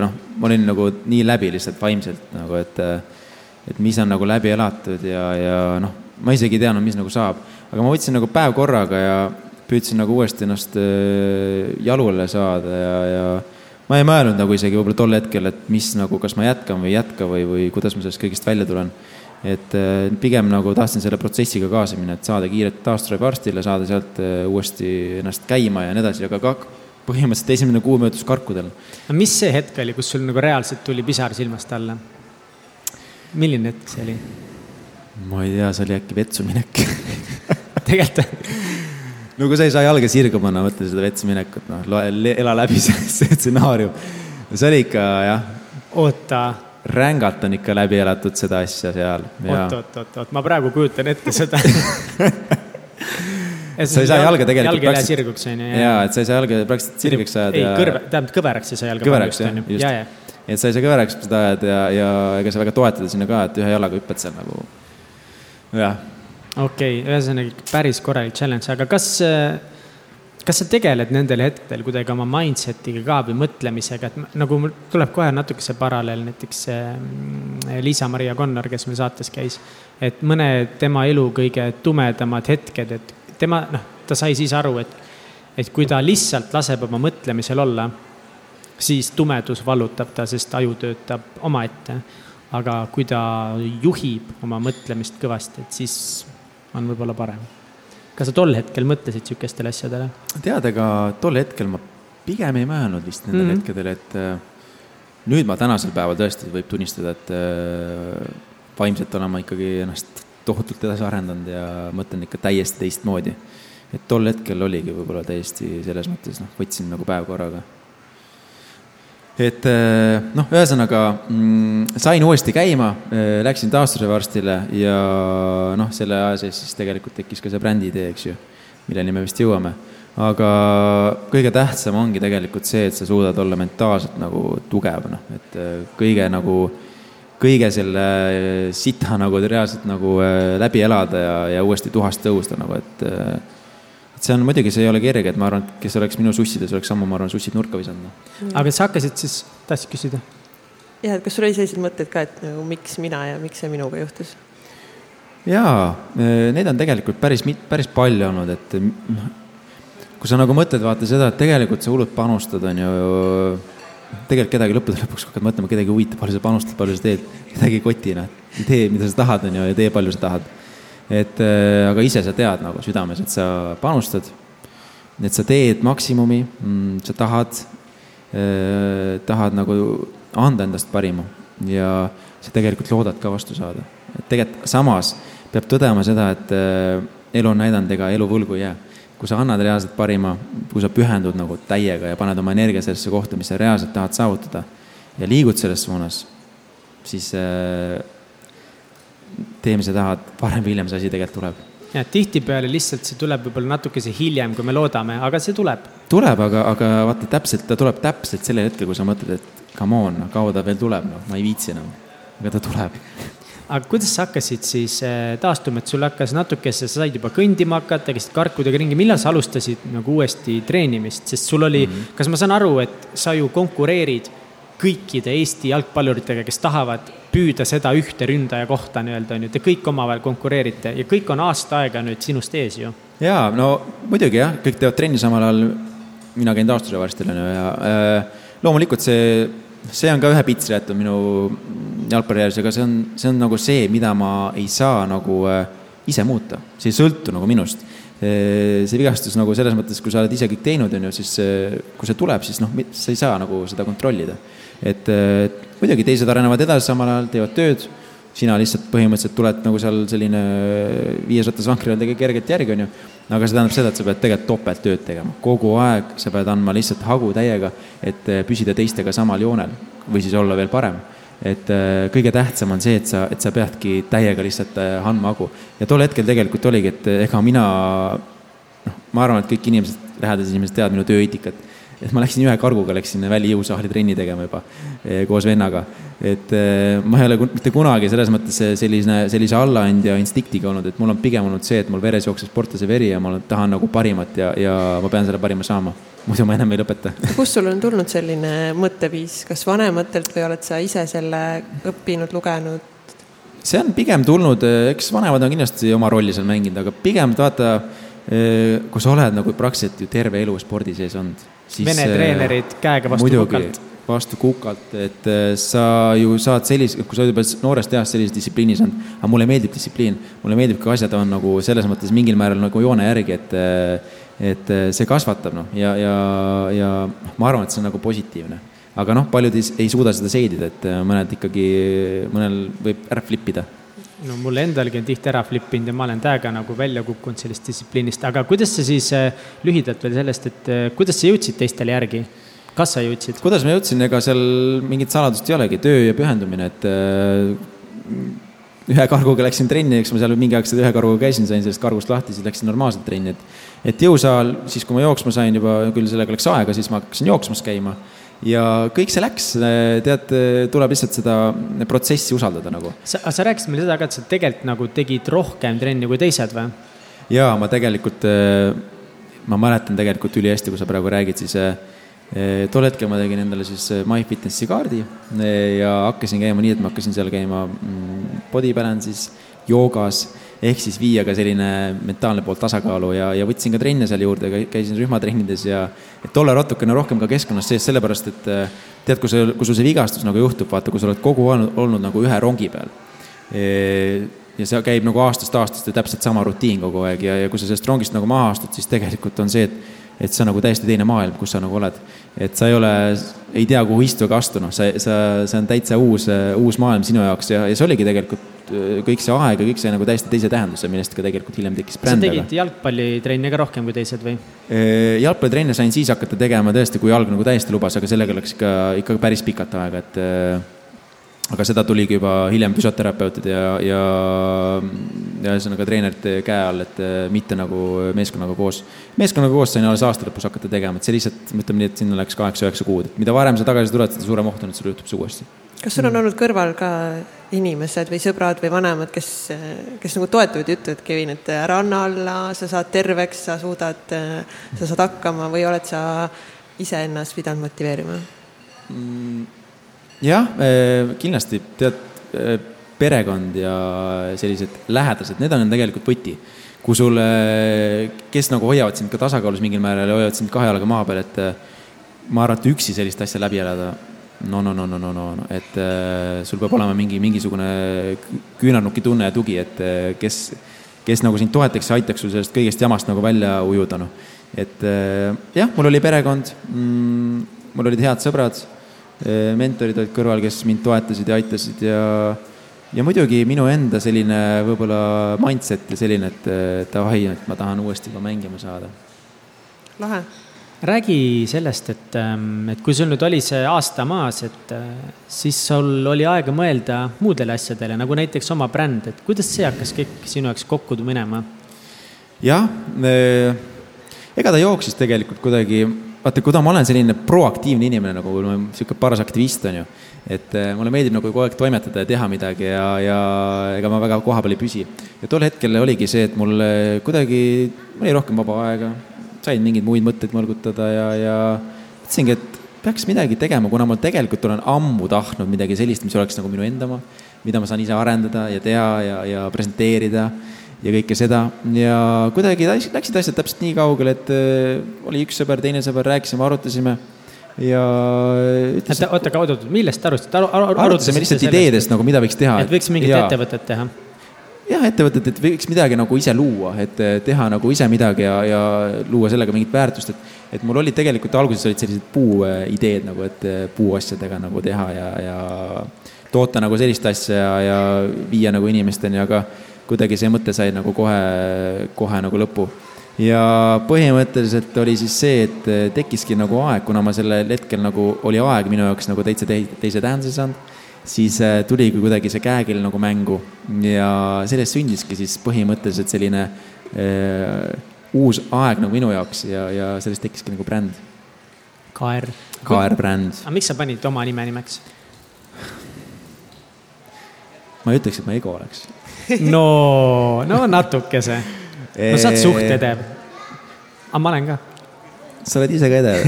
noh, ma olin nagu nii läbi lihtsalt vaimselt nagu, et äh, et mis on nagu läbi elatud ja, ja noh, ma isegi ei teadnud, mis nagu saab, aga ma võtsin nagu päev korraga ja püüdsin nagu uuesti ennast äh, jalule saada ja, ja ma ei mõelnud nagu isegi võib-olla tol hetkel, et mis nagu, kas ma jätkan või ei jätka või, või kuidas ma sellest kõigest välja tulen et äh, pigem nagu tahtsin selle protsessiga kaasa minna, et saada kiirelt taastusravi arstile, saada sealt äh, uuesti ennast käima ja nii edasi, aga ka põhimõtteliselt esimene kuu möödus karkudel. aga mis see hetk oli, kus sul nagu reaalselt tuli pisar silmast alla? milline hetk see oli? ma ei tea, see oli äkki vetsu minek tegelikult no kui sa ei saa jalga sirgu panna, mõtle seda vetsu minekut, noh, ela läbi see stsenaarium. see oli ikka jah. oota rängalt on ikka läbi elatud seda asja seal. oot, oot, oot, oot, ma praegu kujutan ette seda sa ei saa jalga tegelikult. jalg ei lähe sirguks, on ju. jaa, et sa ei saa jalga praktiliselt sirgeks ajada. ei, kõrve, tähendab kõveraks ei saa jalga. kõveraks jah, just. et sa ei saa kõveraks seda ajada ja, ja ega sa väga toetada sinna ka, et ühe jalaga hüppad seal nagu, jah. okei okay,, ühesõnaga päris korralik challenge, aga kas äh, kas sa tegeled nendel hetkedel kuidagi oma mindset'iga ka või mõtlemisega, et nagu mul tuleb kohe natuke see paralleel, näiteks mm, Liisa-Maria Connor, kes meil saates käis. et mõned tema elu kõige tumedamad hetked, et tema, noh, ta sai siis aru, et, et kui ta lihtsalt laseb oma mõtlemisel olla, siis tumedus vallutab ta, sest aju töötab omaette. aga kui ta juhib oma mõtlemist kõvasti, et siis on võib-olla parem kas sa tol hetkel mõtlesid sihukestele asjadele? tead, ega tol hetkel ma pigem ei mõelnud vist nendel mm -hmm. hetkedel, et äh, nüüd ma tänasel päeval tõesti võib tunnistada, et äh, vaimselt olen ma ikkagi ennast tohutult edasi arendanud ja mõtlen ikka täiesti teistmoodi. et tol hetkel oligi võib-olla täiesti selles mõttes noh, võtsin nagu päev korraga et eh, noh, ühesõnaga mm, sain uuesti käima, eh, läksin taastusraviarstile ja noh, selle aja sees siis tegelikult tekkis ka see brändi idee, eks ju, milleni me vist jõuame. aga kõige tähtsam ongi tegelikult see, et sa suudad olla mentaalselt nagu tugev, noh, et eh, kõige nagu, kõige selle sita nagu reaalselt nagu läbi elada ja, ja uuesti tuhast tõusta nagu, et see on muidugi, see ei ole kerge, et ma arvan, et kes oleks minu sussides, oleks ammu, ma arvan, sussid nurka visanud mm.. aga sa hakkasid siis, tahtsid küsida? jah, et kas sul oli selliseid mõtteid ka, et nagu miks mina ja miks see minuga juhtus? jaa, eh, neid on tegelikult päris, päris palju olnud, et noh, kui sa nagu mõtled, vaata seda, et tegelikult sa hullult panustad, on ju, tegelikult kedagi lõppude lõpuks hakkad mõtlema, kedagi huvitab, palju sa panustad, palju sa teed, kedagi ei koti, noh. tee, mida sa tahad, on ju, ja tee, palju sa tahad et äh, aga ise sa tead nagu südames, et sa panustad, et sa teed maksimumi, mm, sa tahad, äh, tahad nagu anda endast parima ja sa tegelikult loodad ka vastu saada. et tegelikult samas peab tõdema seda, et äh, elu on näidanud, ega elu võlgu ei jää. kui sa annad reaalselt parima, kui sa pühendud nagu täiega ja paned oma energia sellesse kohta, mis sa reaalselt tahad saavutada ja liigud selles suunas, siis tee, mis sa tahad, varem või hiljem see asi tegelikult tuleb. ja tihtipeale lihtsalt see tuleb võib-olla natukese hiljem, kui me loodame, aga see tuleb. tuleb, aga, aga vaata täpselt, ta tuleb täpselt sellel hetkel, kui sa mõtled, et come on, kaua ta veel tuleb, noh, ma ei viitsi enam. aga ta tuleb aga kuidas sa hakkasid siis eh, taastuma, et sul hakkas natukese, sa said juba kõndima hakata, käisid karkudega ringi, millal sa alustasid nagu uuesti treenimist, sest sul oli mm, -hmm. kas ma saan aru, et sa ju konkureerid kõikide Eesti jalgpalluritega, kes tahavad püüda seda ühte ründaja kohta nii-öelda, on ju, te kõik omavahel konkureerite ja kõik on aasta aega nüüd sinust ees ju. jaa, no muidugi jah, kõik teevad trenni samal ajal, mina käin taastusele varsti, on ju, ja äh, loomulikult see, see on ka ühe pitsi jäetud minu jalgpallijärjest, aga see on, see on nagu see, mida ma ei saa nagu äh, ise muuta, see ei sõltu nagu minust. See vigastus nagu selles mõttes, kui sa oled ise kõik teinud, on ju, siis kui see tuleb, siis noh, sa ei saa nagu seda kontrollida et muidugi teised arenevad edasi, samal ajal teevad tööd, sina lihtsalt põhimõtteliselt tuled nagu seal selline viies rattas vankri all tegid kergelt järgi, on ju. aga see tähendab seda, et sa pead tegelikult topelttööd tegema, kogu aeg sa pead andma lihtsalt hagu täiega, et eh, püsida teistega samal joonel või siis olla veel parem et kõige tähtsam on see, et sa, et sa peadki täiega lihtsalt andma hagu. ja tol hetkel tegelikult oligi, et ega mina, noh, ma arvan, et kõik inimesed, lähedased inimesed teavad minu tööeetikat et ma läksin ühe karguga, läksin välijõusaali trenni tegema juba eh, koos vennaga. et eh, ma ei ole mitte kunagi selles mõttes selline, sellise allaandja instinktiga olnud, et mul on pigem olnud see, et mul veres jookseb sportlase veri ja ma tahan nagu parimat ja, ja ma pean selle parima saama. muidu ma enam ei lõpeta. kust sul on tulnud selline mõtteviis, kas vanematelt või oled sa ise selle õppinud, lugenud? see on pigem tulnud, eh, eks vanemad on kindlasti oma rolli seal mänginud, aga pigem vaata, kui sa oled nagu praktiliselt ju terve elu spordi sees olnud siis Vene treenerid käega vastu muidugi, kukalt. vastu kukalt, et äh, sa ju saad sellise, kui sa oled juba noorest east sellises distsipliinis olnud, aga mulle meeldib distsipliin, mulle meeldib, kui asjad on nagu selles mõttes mingil määral nagu joone järgi, et äh, et äh, see kasvatab, noh, ja, ja, ja ma arvan, et see on nagu positiivne. aga noh, paljud ei, ei suuda seda seedida, et mõned ikkagi, mõnel võib ära flip ida no mul endalgi on tihti ära flippinud ja ma olen täiega nagu välja kukkunud sellest distsipliinist, aga kuidas sa siis äh, lühidalt veel sellest, et äh, kuidas sa jõudsid teistele järgi? kas sa jõudsid? kuidas ma jõudsin, ega seal mingit saladust ei olegi, töö ja pühendumine, et äh, ühe karguga läksin trenni, eks ma seal mingi aeg seda ühe karguga käisin, sain sellest kargust lahti, siis läksin normaalselt trenni, et et jõusaal, siis kui ma jooksma sain juba, küll sellega läks aega, siis ma hakkasin jooksmas käima ja kõik see läks, tead, tuleb lihtsalt seda protsessi usaldada nagu. sa, sa rääkisid meile seda ka, et sa tegelikult nagu tegid rohkem trenni kui teised või? jaa, ma tegelikult, eh, ma mäletan tegelikult ülihästi, kui sa praegu räägid, siis eh, tol hetkel ma tegin endale siis eh, MyFitnessi kaardi ja hakkasin käima nii, et ma hakkasin seal käima mm, body balance'is, joogas ehk siis viia ka selline mentaalne pool tasakaalu ja, ja võtsin ka trenne seal juurde, käisin rühmatrennides ja et olla natukene rohkem ka keskkonnas sees, sellepärast et eh, tead, kui see, kui sul see vigastus nagu juhtub, vaata, kui sa oled kogu aeg olnud, olnud nagu ühe rongi peal e ja see käib nagu aastast ja täpselt sama rutiin kogu aeg ja, ja kui sa sellest rongist nagu maha astud, siis tegelikult on see, et et see on nagu täiesti teine maailm, kus sa nagu oled. et sa ei ole, ei tea, kuhu istuda ega astuda, noh, sa, sa, see on täitsa uus, uus maailm sinu jaoks ja, ja see oligi tegelikult kõik see aeg ja kõik see nagu täiesti teise tähenduse, millest ka tegelikult hiljem tekkis bränd. sa tegid jalgpallitrenne ka rohkem kui teised või? Äh, jalgpallitrenne sain siis hakata tegema tõesti, kui jalg nagu täiesti lubas, aga sellega läks ikka, ikka päris pikalt aega, et äh, aga seda tuligi juba hiljem füsioterapeutide ja, ja, ja ühesõnaga treenerite käe all, et mitte nagu meeskonnaga koos. meeskonnaga koos sain alles aasta lõpus hakata tegema, et see lihtsalt, ütleme nii, et sinna läks kaheksa-üheksa kuud, et mida varem sa tagasi tuled, seda suurem oht on, et sul juhtub see uuesti kas sul on olnud kõrval ka inimesed või sõbrad või vanemad, kes, kes nagu toetavad juttu, et Kevin, et ära anna alla, sa saad terveks, sa suudad, sa saad hakkama või oled sa iseennast pidanud motiveerima mm,? jah, eh, kindlasti tead, eh, perekond ja sellised lähedased, need on tegelikult võti. kui sul, kes nagu hoiavad sind ka tasakaalus mingil määral ja hoiavad sind kahe jalaga maa peal, et eh, ma arvan, et üksi sellist asja läbi elada no, no, no, no, no, no, no, et äh, sul peab olema mingi, mingisugune küünarnuki tunne ja tugi, et äh, kes, kes nagu sind toetaks ja aitaks sul sellest kõigest jamast nagu välja ujuda, noh. et äh, jah, mul oli perekond mm,, mul olid head sõbrad äh,, mentorid olid kõrval, kes mind toetasid ja aitasid ja ja muidugi minu enda selline võib-olla mindset ja selline, et davai, et ma tahan uuesti juba mängima saada. lahe räägi sellest, et, ähm, et kui sul nüüd oli see aasta maas, et äh, siis sul oli aega mõelda muudele asjadele, nagu näiteks oma bränd, et kuidas see hakkas kõik sinu jaoks kokku minema? jah, ega ta jooksis tegelikult kuidagi, vaata, kuna ma olen selline proaktiivne inimene nagu niisugune paras aktivist, on ju, et äh, mulle meeldib nagu kogu aeg toimetada ja teha midagi ja, ja ega ma väga kohapeal ei püsi. ja tol hetkel oligi see, et mul kuidagi oli rohkem vaba aega sain mingeid muid mõtteid mõlgutada ja, ja mõtlesingi, et peaks midagi tegema, kuna ma tegelikult olen ammu tahtnud midagi sellist, mis oleks nagu minu enda oma, mida ma saan ise arendada ja teha ja, ja presenteerida ja kõike seda ja kuidagi läksid asjad täpselt nii kaugele, et äh, oli üks sõber, teine sõber, rääkisime, arutasime ja ütles. oota, oot-oot, millest te arutasite Aru,? Aru, arutasime lihtsalt ideedest nagu, mida võiks teha. et võiks mingit ettevõtet teha? Jah, ettevõtet, et võiks midagi nagu ise luua, et teha nagu ise midagi ja, ja luua sellega mingit väärtust, et et mul olid tegelikult alguses olid sellised puuideed nagu, et puuasjadega nagu teha ja, ja toota nagu sellist asja ja, ja viia nagu inimesteni, aga kuidagi see mõte sai nagu kohe, kohe nagu lõpu. ja põhimõtteliselt oli siis see, et tekkiski nagu aeg, kuna ma sellel hetkel nagu oli aeg minu jaoks nagu täitsa teise tähenduse saanud, siis äh, tuligi kuidagi see käekeel nagu mängu ja sellest sündiski siis põhimõtteliselt selline äh, uus aeg nagu minu jaoks ja, ja sellest tekkiski nagu bränd. KR. KR bränd. aga miks sa panid oma nime nimeks? ma ei ütleks, et ma ego oleks no, no natukese. no sa oled suht edev. aga ma olen ka. Sa oled ise ka edev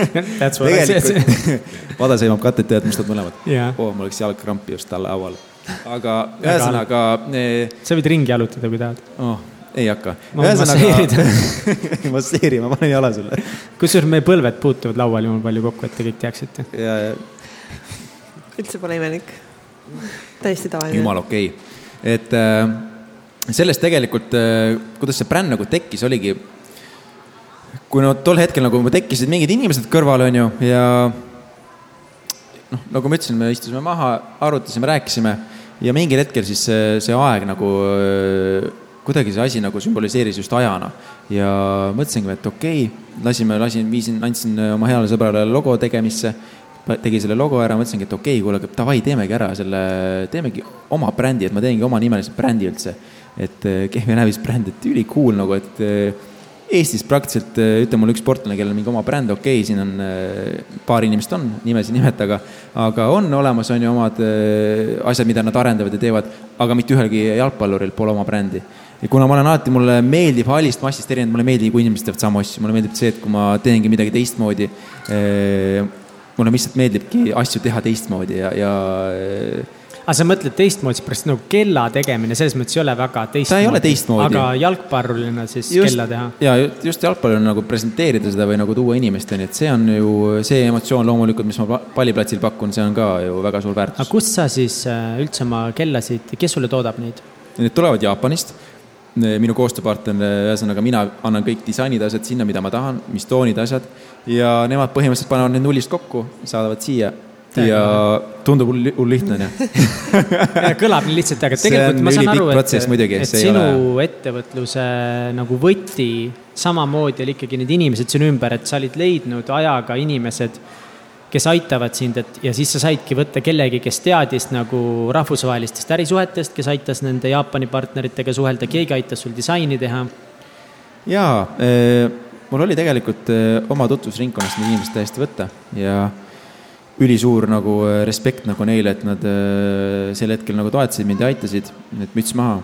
tegelikult Vada sõimab katet ja mustad mõlemad yeah.. oo oh,, mul läks jalg krampi just talle haual. aga ühesõnaga. sa võid ringi jalutada, kui tahad oh ei hakka. ühesõnaga, masseeri, ma panen jala sulle. kusjuures meie põlved puutuvad laual jumal palju kokku, et te kõik teaksite. ja, ja. üldse pole imelik. täiesti tavaline. jumala okei okay et äh, sellest tegelikult, äh, kuidas see bränd nagu tekkis, oligi, kui no tol hetkel nagu tekkisid mingid inimesed kõrval, on ju, ja noh, nagu ma ütlesin, me istusime maha, arutasime, rääkisime ja mingil hetkel siis see, see aeg nagu äh, kuidagi see asi nagu sümboliseeris just ajana. ja mõtlesingi, et okei okay,, lasime, lasin, viisin, andsin oma heale sõbrale logo tegemisse tegi selle logo ära, mõtlesingi, et okei okay,, kuule, davai, teemegi ära selle, teemegi oma brändi, et ma teengi omanimelise brändi üldse. et Kehvi Nävis bränd, et ülikool nagu, et eh, Eestis praktiliselt, eh, ütle mulle üks sportlane, kellel on mingi oma bränd, okei okay,, siin on eh, paar inimest on, nimesid ei nimeta, aga, aga on olemas, on ju omad asjad, mida nad arendavad ja teevad, aga mitte ühelgi jalgpalluril pole oma brändi. Ja kuna ma olen alati, mulle meeldib hallist massist erinev, mulle meeldib, kui inimesed teevad samu asju, mulle meeldib see, et kui ma teengi midagi teistmoodi mulle lihtsalt meeldibki asju teha teistmoodi ja, ja aga sa mõtled teistmoodi, seepärast nagu kella tegemine selles mõttes ei ole väga teistmoodi. ta ei ole teistmoodi. aga jalgpallurina siis just, kella teha? ja just jalgpallurina nagu presenteerida seda või nagu tuua inimesteni, et see on ju see emotsioon loomulikult, mis ma palliplatsil pakun, see on ka ju väga suur väärtus. aga kust sa siis äh, üldse oma kellasid, kes sulle toodab neid? Need tulevad Jaapanist minu koostööpartner, ühesõnaga mina annan kõik disainid, asjad sinna, mida ma tahan, mis toonid, asjad. ja nemad põhimõtteliselt panevad need nullist kokku, saadavad siia. Ja tundub hull, lihtne on ju kõlab nii lihtsalt, aga tegelikult ma saan aru, et, et sinu ole... ettevõtluse nagu võti samamoodi oli ikkagi need inimesed sinu ümber, et sa olid leidnud ajaga inimesed kes aitavad sind, et ja siis sa saidki võtta kellegi, kes teadis nagu rahvusvahelistest ärisuhetest, kes aitas nende Jaapani partneritega suhelda, keegi aitas sul disaini teha. jaa eh,, mul oli tegelikult eh, oma tutvusringkonnast need inimesed täiesti võtta ja ülisuur nagu eh, respekt nagu neile, et nad eh, sel hetkel nagu toetasid mind ja aitasid, et müts maha.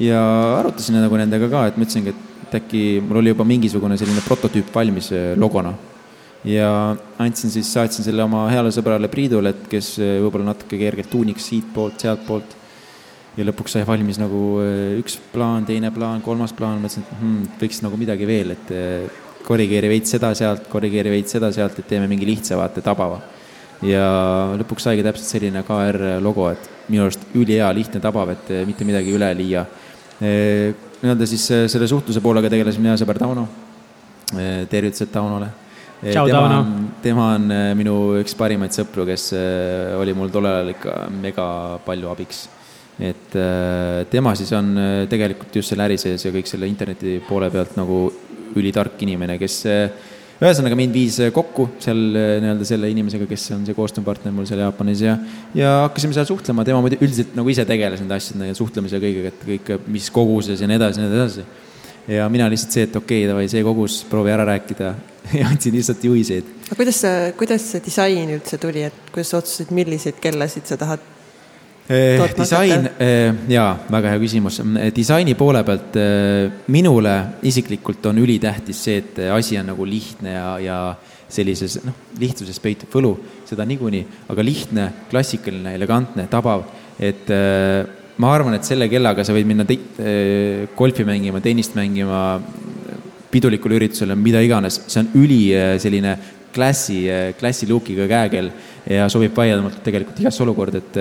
ja arutasin nagu nendega ka, et ma ütlesingi, et äkki mul oli juba mingisugune selline prototüüp valmis eh, logona ja andsin siis, saatsin selle oma heale sõbrale Priidule, et kes võib-olla natuke kergelt tuuniks siitpoolt, sealtpoolt. ja lõpuks sai valmis nagu üks plaan, teine plaan, kolmas plaan, mõtlesin, et hmm, võiks nagu midagi veel, et korrigeeri veits seda sealt, korrigeeri veits seda sealt, et teeme mingi lihtsa, vaata, tabava. Ja lõpuks saigi täpselt selline KR logo, et minu arust ülihea, lihtne, tabav, et mitte midagi üle liia. nii-öelda siis selle suhtluse poolega tegeles minu hea sõber Tauno. tervitused Taunole tema on, tema on minu üks parimaid sõpru, kes oli mul tollel ajal ikka mega palju abiks. et tema siis on tegelikult just selle äri sees ja kõik selle interneti poole pealt nagu ülitark inimene, kes ühesõnaga mind viis kokku seal nii-öelda selle inimesega, kes on see koostööpartner mul seal Jaapanis ja, ja hakkasime seal suhtlema, tema muidu üldiselt nagu ise tegeles nende asjadega, suhtlemise ja kõigega, et kõik, mis koguses ja nii edasi ja nii edasi. ja mina lihtsalt see, et okei okay,, davai, see kogus, proovi ära rääkida ja andsin lihtsalt juhiseid. aga kuidas see, kuidas see disain üldse tuli, et kuidas sa otsustasid, milliseid kellasid sa tahad disain, jaa, väga hea küsimus. disaini poole pealt minule isiklikult on ülitähtis see, et asi on nagu lihtne ja, ja sellises noh, lihtsuses peitub võlu, seda niikuinii, aga lihtne, klassikaline, elegantne, tabav, et ma arvan, et selle kellaga sa võid minna golfi mängima, tennist mängima, pidulikule üritusele, mida iganes, see on üli selline klassi, klassi look'iga käekell ja sobib vaieldamatult tegelikult igasse olukorda, et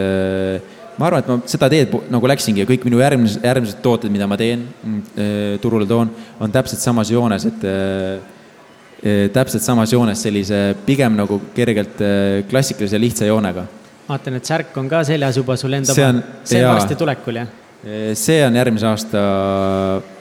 ma arvan, et ma seda teed nagu läksingi ja kõik minu järgmised, järgmised tooted, mida ma teen, äh, turule toon, on täpselt samas joones, et äh, täpselt samas joones sellise pigem nagu kergelt klassikalise lihtsa joonega. vaatan, et särk on ka seljas juba sul enda, see on, see on varsti tulekul, jah? see on järgmise aasta,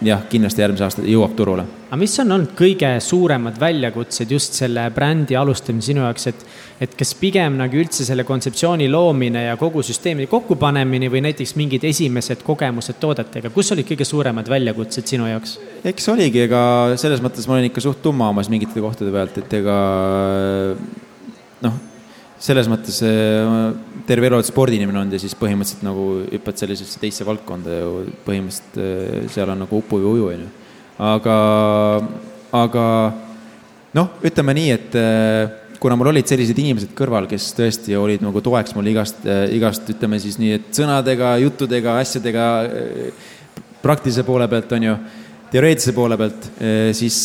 jah, kindlasti järgmise aasta jõuab turule. aga mis on olnud kõige suuremad väljakutsed just selle brändi alustamise sinu jaoks, et, et kas pigem nagu üldse selle kontseptsiooni loomine ja kogu süsteemi kokkupanemine või näiteks mingid esimesed kogemused toodetega, kus olid kõige suuremad väljakutsed sinu jaoks? eks oligi, ega selles mõttes ma olin ikka suht tummaamas mingite kohtade pealt, et ega noh selles mõttes äh, terve elu oled spordiinimene olnud ja siis põhimõtteliselt nagu hüppad sellisesse teisse valdkonda ju põhimõtteliselt äh, seal on nagu upu või uju, onju. aga, aga noh, ütleme nii, et äh, kuna mul olid sellised inimesed kõrval, kes tõesti olid nagu toeks mulle igast, igast ütleme siis nii, et sõnadega, juttudega, asjadega, praktilise poole pealt, on ju teoreetilise poole pealt, eh, siis,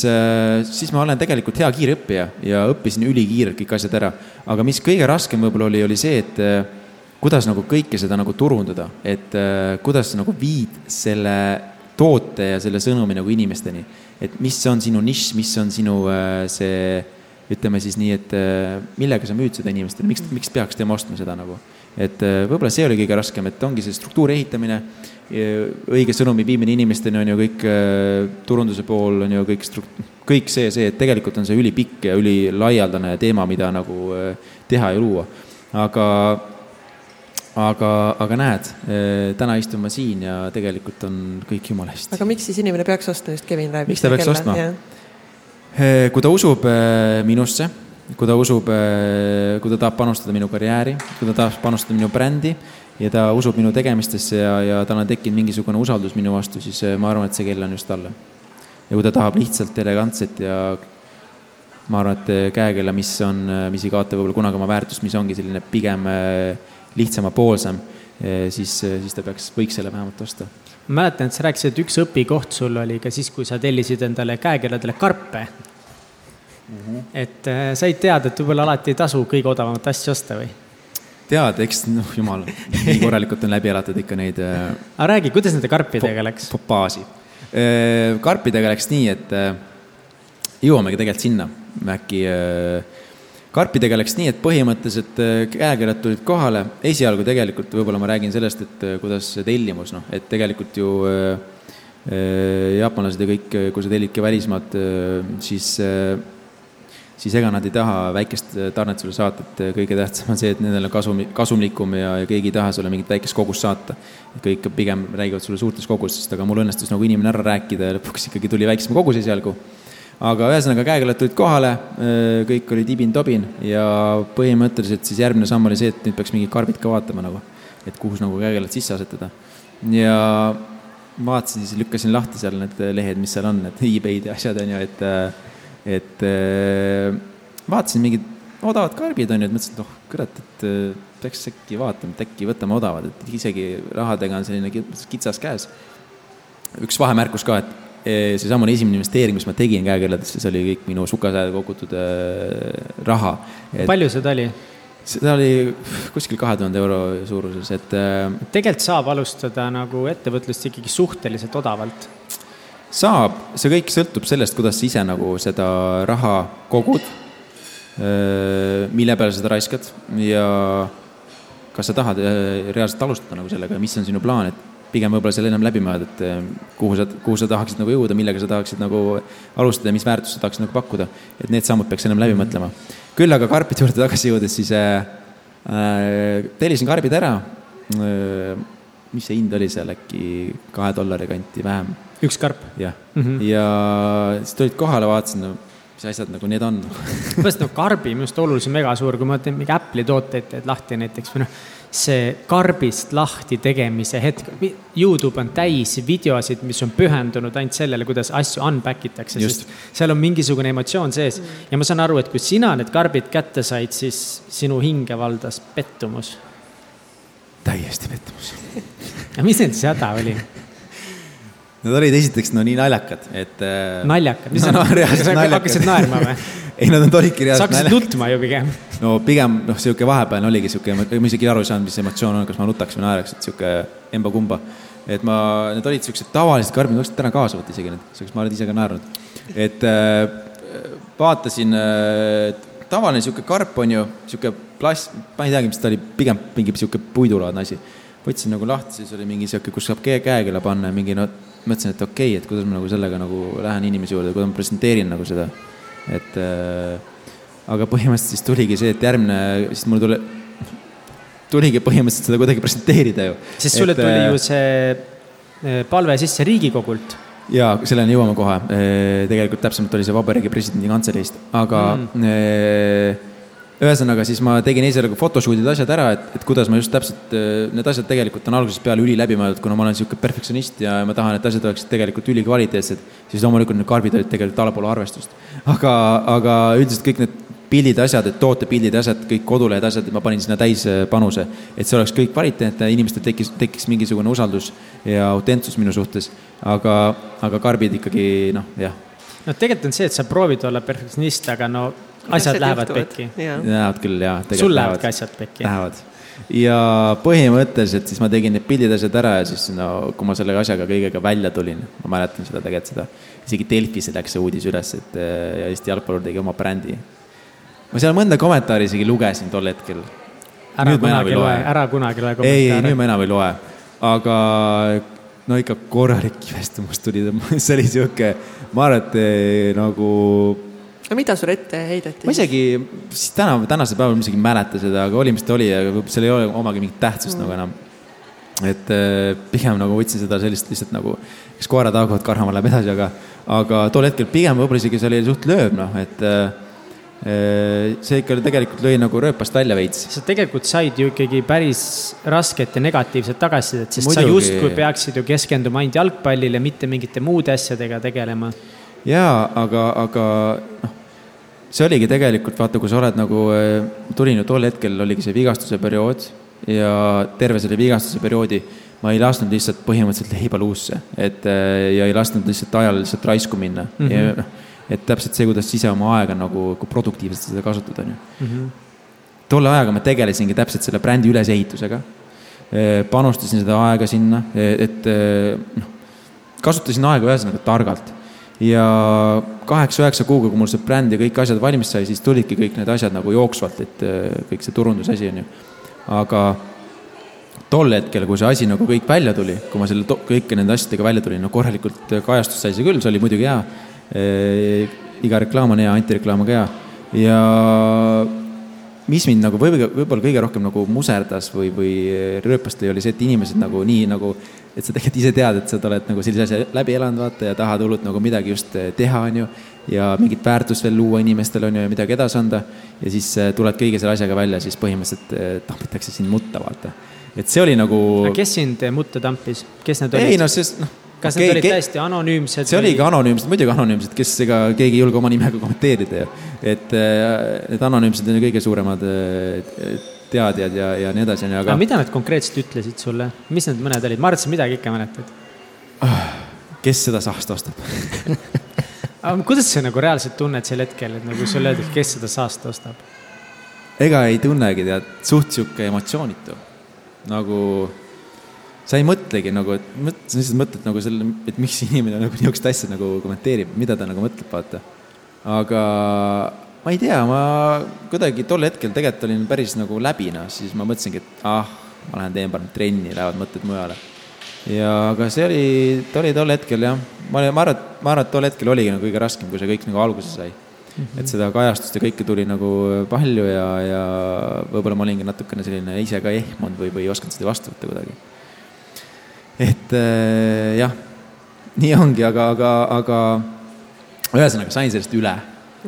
siis ma olen tegelikult hea kiirõppija ja õppisin ülikiirelt kõik asjad ära. aga mis kõige raskem võib-olla oli, oli see, et kuidas nagu kõike seda nagu turundada, et kuidas sa nagu viid selle toote ja selle sõnumi nagu inimesteni. et mis on sinu nišš, mis on sinu see, ütleme siis nii, et millega sa müüd seda inimestele, miks, miks peaks tema ostma seda nagu. et võib-olla see oli kõige raskem, et ongi see struktuuri ehitamine õige sõnumi viimine inimesteni on ju kõik äh, turunduse pool on ju kõik struk-, kõik see, see, et tegelikult on see ülipikk ja ülilaialdane teema, mida nagu äh, teha ja luua. aga, aga, aga näed, äh, täna istun ma siin ja tegelikult on kõik jumala hästi. aga miks siis inimene peaks ostma just Kevin Rääbist? miks ta peaks ostma? Kui ta usub minusse, kui ta usub, kui ta tahab panustada minu karjääri, kui ta tahab panustada minu brändi ja ta usub minu tegemistesse ja, ja tal on tekkinud mingisugune usaldus minu vastu, siis eh, ma arvan, et see kell on just talle. ja kui ta tahab lihtsalt elegantset ja ma arvan, et eh, käekella, mis on, eh, mis ei kaota võib-olla kunagi oma väärtust, mis ongi selline pigem lihtsamapoolsem, siis, siis ta peaks, võiks selle vähemalt osta. Ma mäletan, et sa rääkisid, et üks õpikoht sul oli ka siis, kui sa tellisid endale käekelladele karpe mm. -hmm. et said teada, et võib-olla alati ei tasu kõige odavamat asja osta või? tead, eks noh, jumal, nii korralikult on läbi elatud ikka neid. Äh, aga räägi, kuidas nende karpidega läks? baasi. Äh, karpidega läks nii, et äh, jõuamegi tegelikult sinna, äkki. Karpidega läks nii, et põhimõtteliselt käekirjad tulid kohale, esialgu tegelikult võib-olla ma räägin sellest, et kuidas tellimus, noh, et tegelikult ju jaapanlased ja kõik, kui sa tellidki välismaalt, siis siis ega nad ei taha väikest äh, tarnet sulle saata, et äh, kõige tähtsam on see, et nendel on kasum, kasumlikum ja, ja keegi ei taha sulle mingit väikest kogust saata. kõik pigem räägivad sulle suurtest kogustest, aga mul õnnestus nagu inimene ära rääkida ja lõpuks ikkagi tuli väiksema kogus esialgu. Aga ühesõnaga käekõlad tulid kohale, kõik oli tibin-tobin ja põhimõtteliselt siis järgmine samm oli see, et nüüd peaks mingid karbid ka vaatama nagu, et kuhu nagu käekõlad sisse asetada. ja vaatasin, siis lükkasin lahti seal need lehed, mis seal on, need e-Bay'd ja asjad on ju, et et vaatasin mingid odavad karbid on ju, et mõtlesin, et oh kurat, et peaks äkki vaatama, et äkki võtame odavad, et isegi rahadega on selline kitsas käes. üks vahemärkus ka, et seesamune esimene investeering, mis ma tegin käekirjadesse, see oli kõik minu sukasääde kogutud äh, raha. palju seda oli? seda oli kuskil kahe tuhande euro suuruses, et. tegelikult saab alustada nagu ettevõtlust ikkagi suhteliselt odavalt saab, see kõik sõltub sellest, kuidas sa ise nagu seda raha kogud, mille peale seda raiskad ja kas sa tahad reaalselt alustada nagu sellega ja mis on sinu plaan, et pigem võib-olla seal ennem läbi mõelda, et kuhu sa, kuhu sa tahaksid nagu jõuda, millega sa tahaksid nagu alustada ja mis väärtust sa tahaksid nagu pakkuda. et need sammud peaks ennem läbi mõtlema. küll aga karpide juurde tagasi jõudes, siis äh, tellisin karbid ära äh,. mis see hind oli seal äkki kahe dollari kanti vähem üks karp? jah mm, -hmm. ja siis tulid kohale, vaatasin, no mis asjad nagu need on põhimõtteliselt nagu karbi minu arust oluliselt mega suur, kui ma teen mingi Apple'i tooteid teed lahti näiteks või noh, see karbist lahti tegemise hetk. Youtube on täis videosid, mis on pühendunud ainult sellele, kuidas asju unpack itakse, sest seal on mingisugune emotsioon sees mm.. ja ma saan aru, et kui sina need karbid kätte said, siis sinu hinge valdas pettumus. täiesti pettumus ja mis neil siis häda oli? Nad olid esiteks no nii naljakad, et. Äh, naljakad, mis no, no, sa hakkasid naerma või? Ei, nad on reaalselt. sa hakkasid nutma ju pigem. no pigem noh, sihuke vahepealne oligi sihuke, ma isegi aru ei saanud, mis emotsioon on, kas ma nutaks või naeraks, et sihuke emba-kumba. et ma, need olid siuksed tavalised karbid, ma oleks täna kaasa võtta isegi need, siis ma olen ise ka naernud. et äh, vaatasin äh,, tavaline sihuke karp on ju, sihuke plast, ma ei teagi, mis ta oli, pigem mingi sihuke puidulaadne asi. võtsin nagu lahti, siis oli mingi sihuke, kus saab käe, käekella panna ja mingi no mõtlesin, et okei okay,, et kuidas ma nagu sellega nagu lähen inimese juurde, kuidas ma presenteerin nagu seda. Et äh, aga põhimõtteliselt siis tuligi see, et järgmine, siis mul tuli, tuligi põhimõtteliselt seda kuidagi presenteerida ju. sest sulle et, tuli äh, ju see äh, palve sisse Riigikogult. ja selleni jõuame kohe. Tegelikult täpsemalt oli see Vabariigi Presidendi Kantseleist, aga mm. äh, ühesõnaga, siis ma tegin esialgu photoshoot'id asjad ära, et, et kuidas ma just täpselt, äh, need asjad tegelikult on algusest peale üliläbimõeldud, kuna ma olen niisugune perfektsionist ja ma tahan, et asjad oleksid tegelikult ülikvaliteetsed, siis loomulikult need karbid olid tegelikult allpool arvestust. aga, aga üldiselt kõik need pildid, asjad, et tootepildid, asjad, kõik kodulehed, asjad, ma panin sinna täispanuse, et see oleks kõik kvaliteetne, inimestel tekkis, tekkis mingisugune usaldus ja autentsus minu suhtes, aga, aga karbid ikkagi noh, jah. no tegelikult on see, et sa proovid olla perfektsionist, aga no asjad lähevad pekki. Lähevad küll, jaa. sul lähevadki asjad pekki? Lähevad. ja põhimõtteliselt siis ma tegin need pildid, asjad ära ja siis no kui ma selle asjaga kõigega välja tulin, ma mäletan seda tegelikult seda, isegi Delfisse läks see uudis üles, et ja Eesti jalgpallur tegi oma brändi. ma seal mõnda kommentaari isegi lugesin tol hetkel. ära kunagi loe, ära kunagi loe kommentaare. ei, ei, nüüd ma enam ei loe, aga no ikka korralik kibestumus tuli, see oli sihuke, ma arvan, et eh, nagu no mida sulle ette heideti? ma isegi, siis täna, tänasel päeval ma isegi ei mäleta seda, aga oli, mis ta oli, aga seal ei ole omagi mingit tähtsust mm. nagu enam. et äh, pigem nagu võtsin seda sellist lihtsalt nagu, kes koerad haaguvad, karhama läheb edasi, aga, aga tol hetkel pigem võib-olla isegi see oli suht lööb, noh, et äh, äh, see ikka tegelikult lõi nagu rööpast välja veits. sa tegelikult said ju ikkagi päris rasket ja negatiivset tagasisidet, sest Muidugi. sa justkui peaksid ju keskenduma ainult jalgpallile, mitte mingite muude asjadega tegelema. jaa, aga, aga noh, see oligi tegelikult, vaata, kui sa oled nagu, eh, tulin ju tol hetkel oligi see vigastuse periood ja terve selle vigastuse perioodi ma ei lasknud lihtsalt põhimõtteliselt leiba luusse, et eh, ja ei lasknud lihtsalt ajal lihtsalt raisku minna mm. -hmm. ja, noh, et täpselt see, kuidas ise oma aega nagu, kui produktiivselt seda kasutada, on ju. Mhm. tolle ajaga ma tegelesingi täpselt selle brändi ülesehitusega. Eh, panustasin seda aega sinna, et noh, kasutasin aega ühesõnaga targalt ja kaheksa-üheksa kuuga, kui mul see bränd ja kõik asjad valmis sai, siis tulidki kõik need asjad nagu jooksvalt, et äh, kõik see turundusasi on ju. aga tol hetkel, kui see asi nagu kõik välja tuli, kui ma selle kõike nende asjadega välja tulin, no korralikult kajastust sai see küll, see oli muidugi hea e,. iga reklaam on hea, antireklaam on ka hea ja mis mind nagu võib-olla, võib-olla kõige rohkem nagu muserdas või, või rööpast lõi, oli see, et inimesed nagu nii nagu et sa tegelikult ise tead, et sa oled nagu sellise asja läbi elanud, vaata, ja tahad hullult nagu midagi just eh, teha, on ju. ja mingit väärtust veel luua inimestele, on ju, ja midagi edasi anda. ja siis eh, tuled kõige selle asjaga välja, siis põhimõtteliselt eh, tampitakse sind mutta, vaata. et see oli nagu. kes sind mutta tampis, kes need olid? ei no sest noh kas okay, need olid täiesti anonüümsed? see oligi anonüümsed, muidugi anonüümsed, kes ega keegi ei julge oma nimega kommenteerida ju. et need anonüümsed on ju kõige suuremad teadjad ja, ja nii edasi, onju, aga. aga mida nad konkreetselt ütlesid sulle, mis need mõned olid, ma arvan, et sa midagi ikka mäletad. kes seda saasta ostab aga kuidas sa nagu reaalselt tunned sel hetkel, et nagu sulle öeldakse, kes seda saasta ostab? ega ei tunnegi, tead, suht sihuke emotsioonitu. nagu sa ei mõtlegi nagu, et mõt-, sa lihtsalt mõtled nagu selle, et miks inimene nagu niisugust asja nagu kommenteerib, mida ta nagu mõtleb, vaata. aga ma ei tea, ma kuidagi tol hetkel tegelikult olin päris nagu läbina, siis ma mõtlesingi, et ah, ma lähen teen parem trenni, lähevad mõtted mujale. ja aga see oli, ta oli tol hetkel jah, ma olin, ma arvan, et, ma arvan, et tol hetkel oligi nagu kõige raskem, kui see kõik nagu alguse sai mm. -hmm. et seda kajastust ja kõike tuli nagu palju ja, ja võib-olla ma olingi natukene selline ise ka ehmunud või, või ei osanud seda vastu võtta kuidagi. et äh, jah, nii ongi, aga, aga, aga ühesõnaga sain sellest üle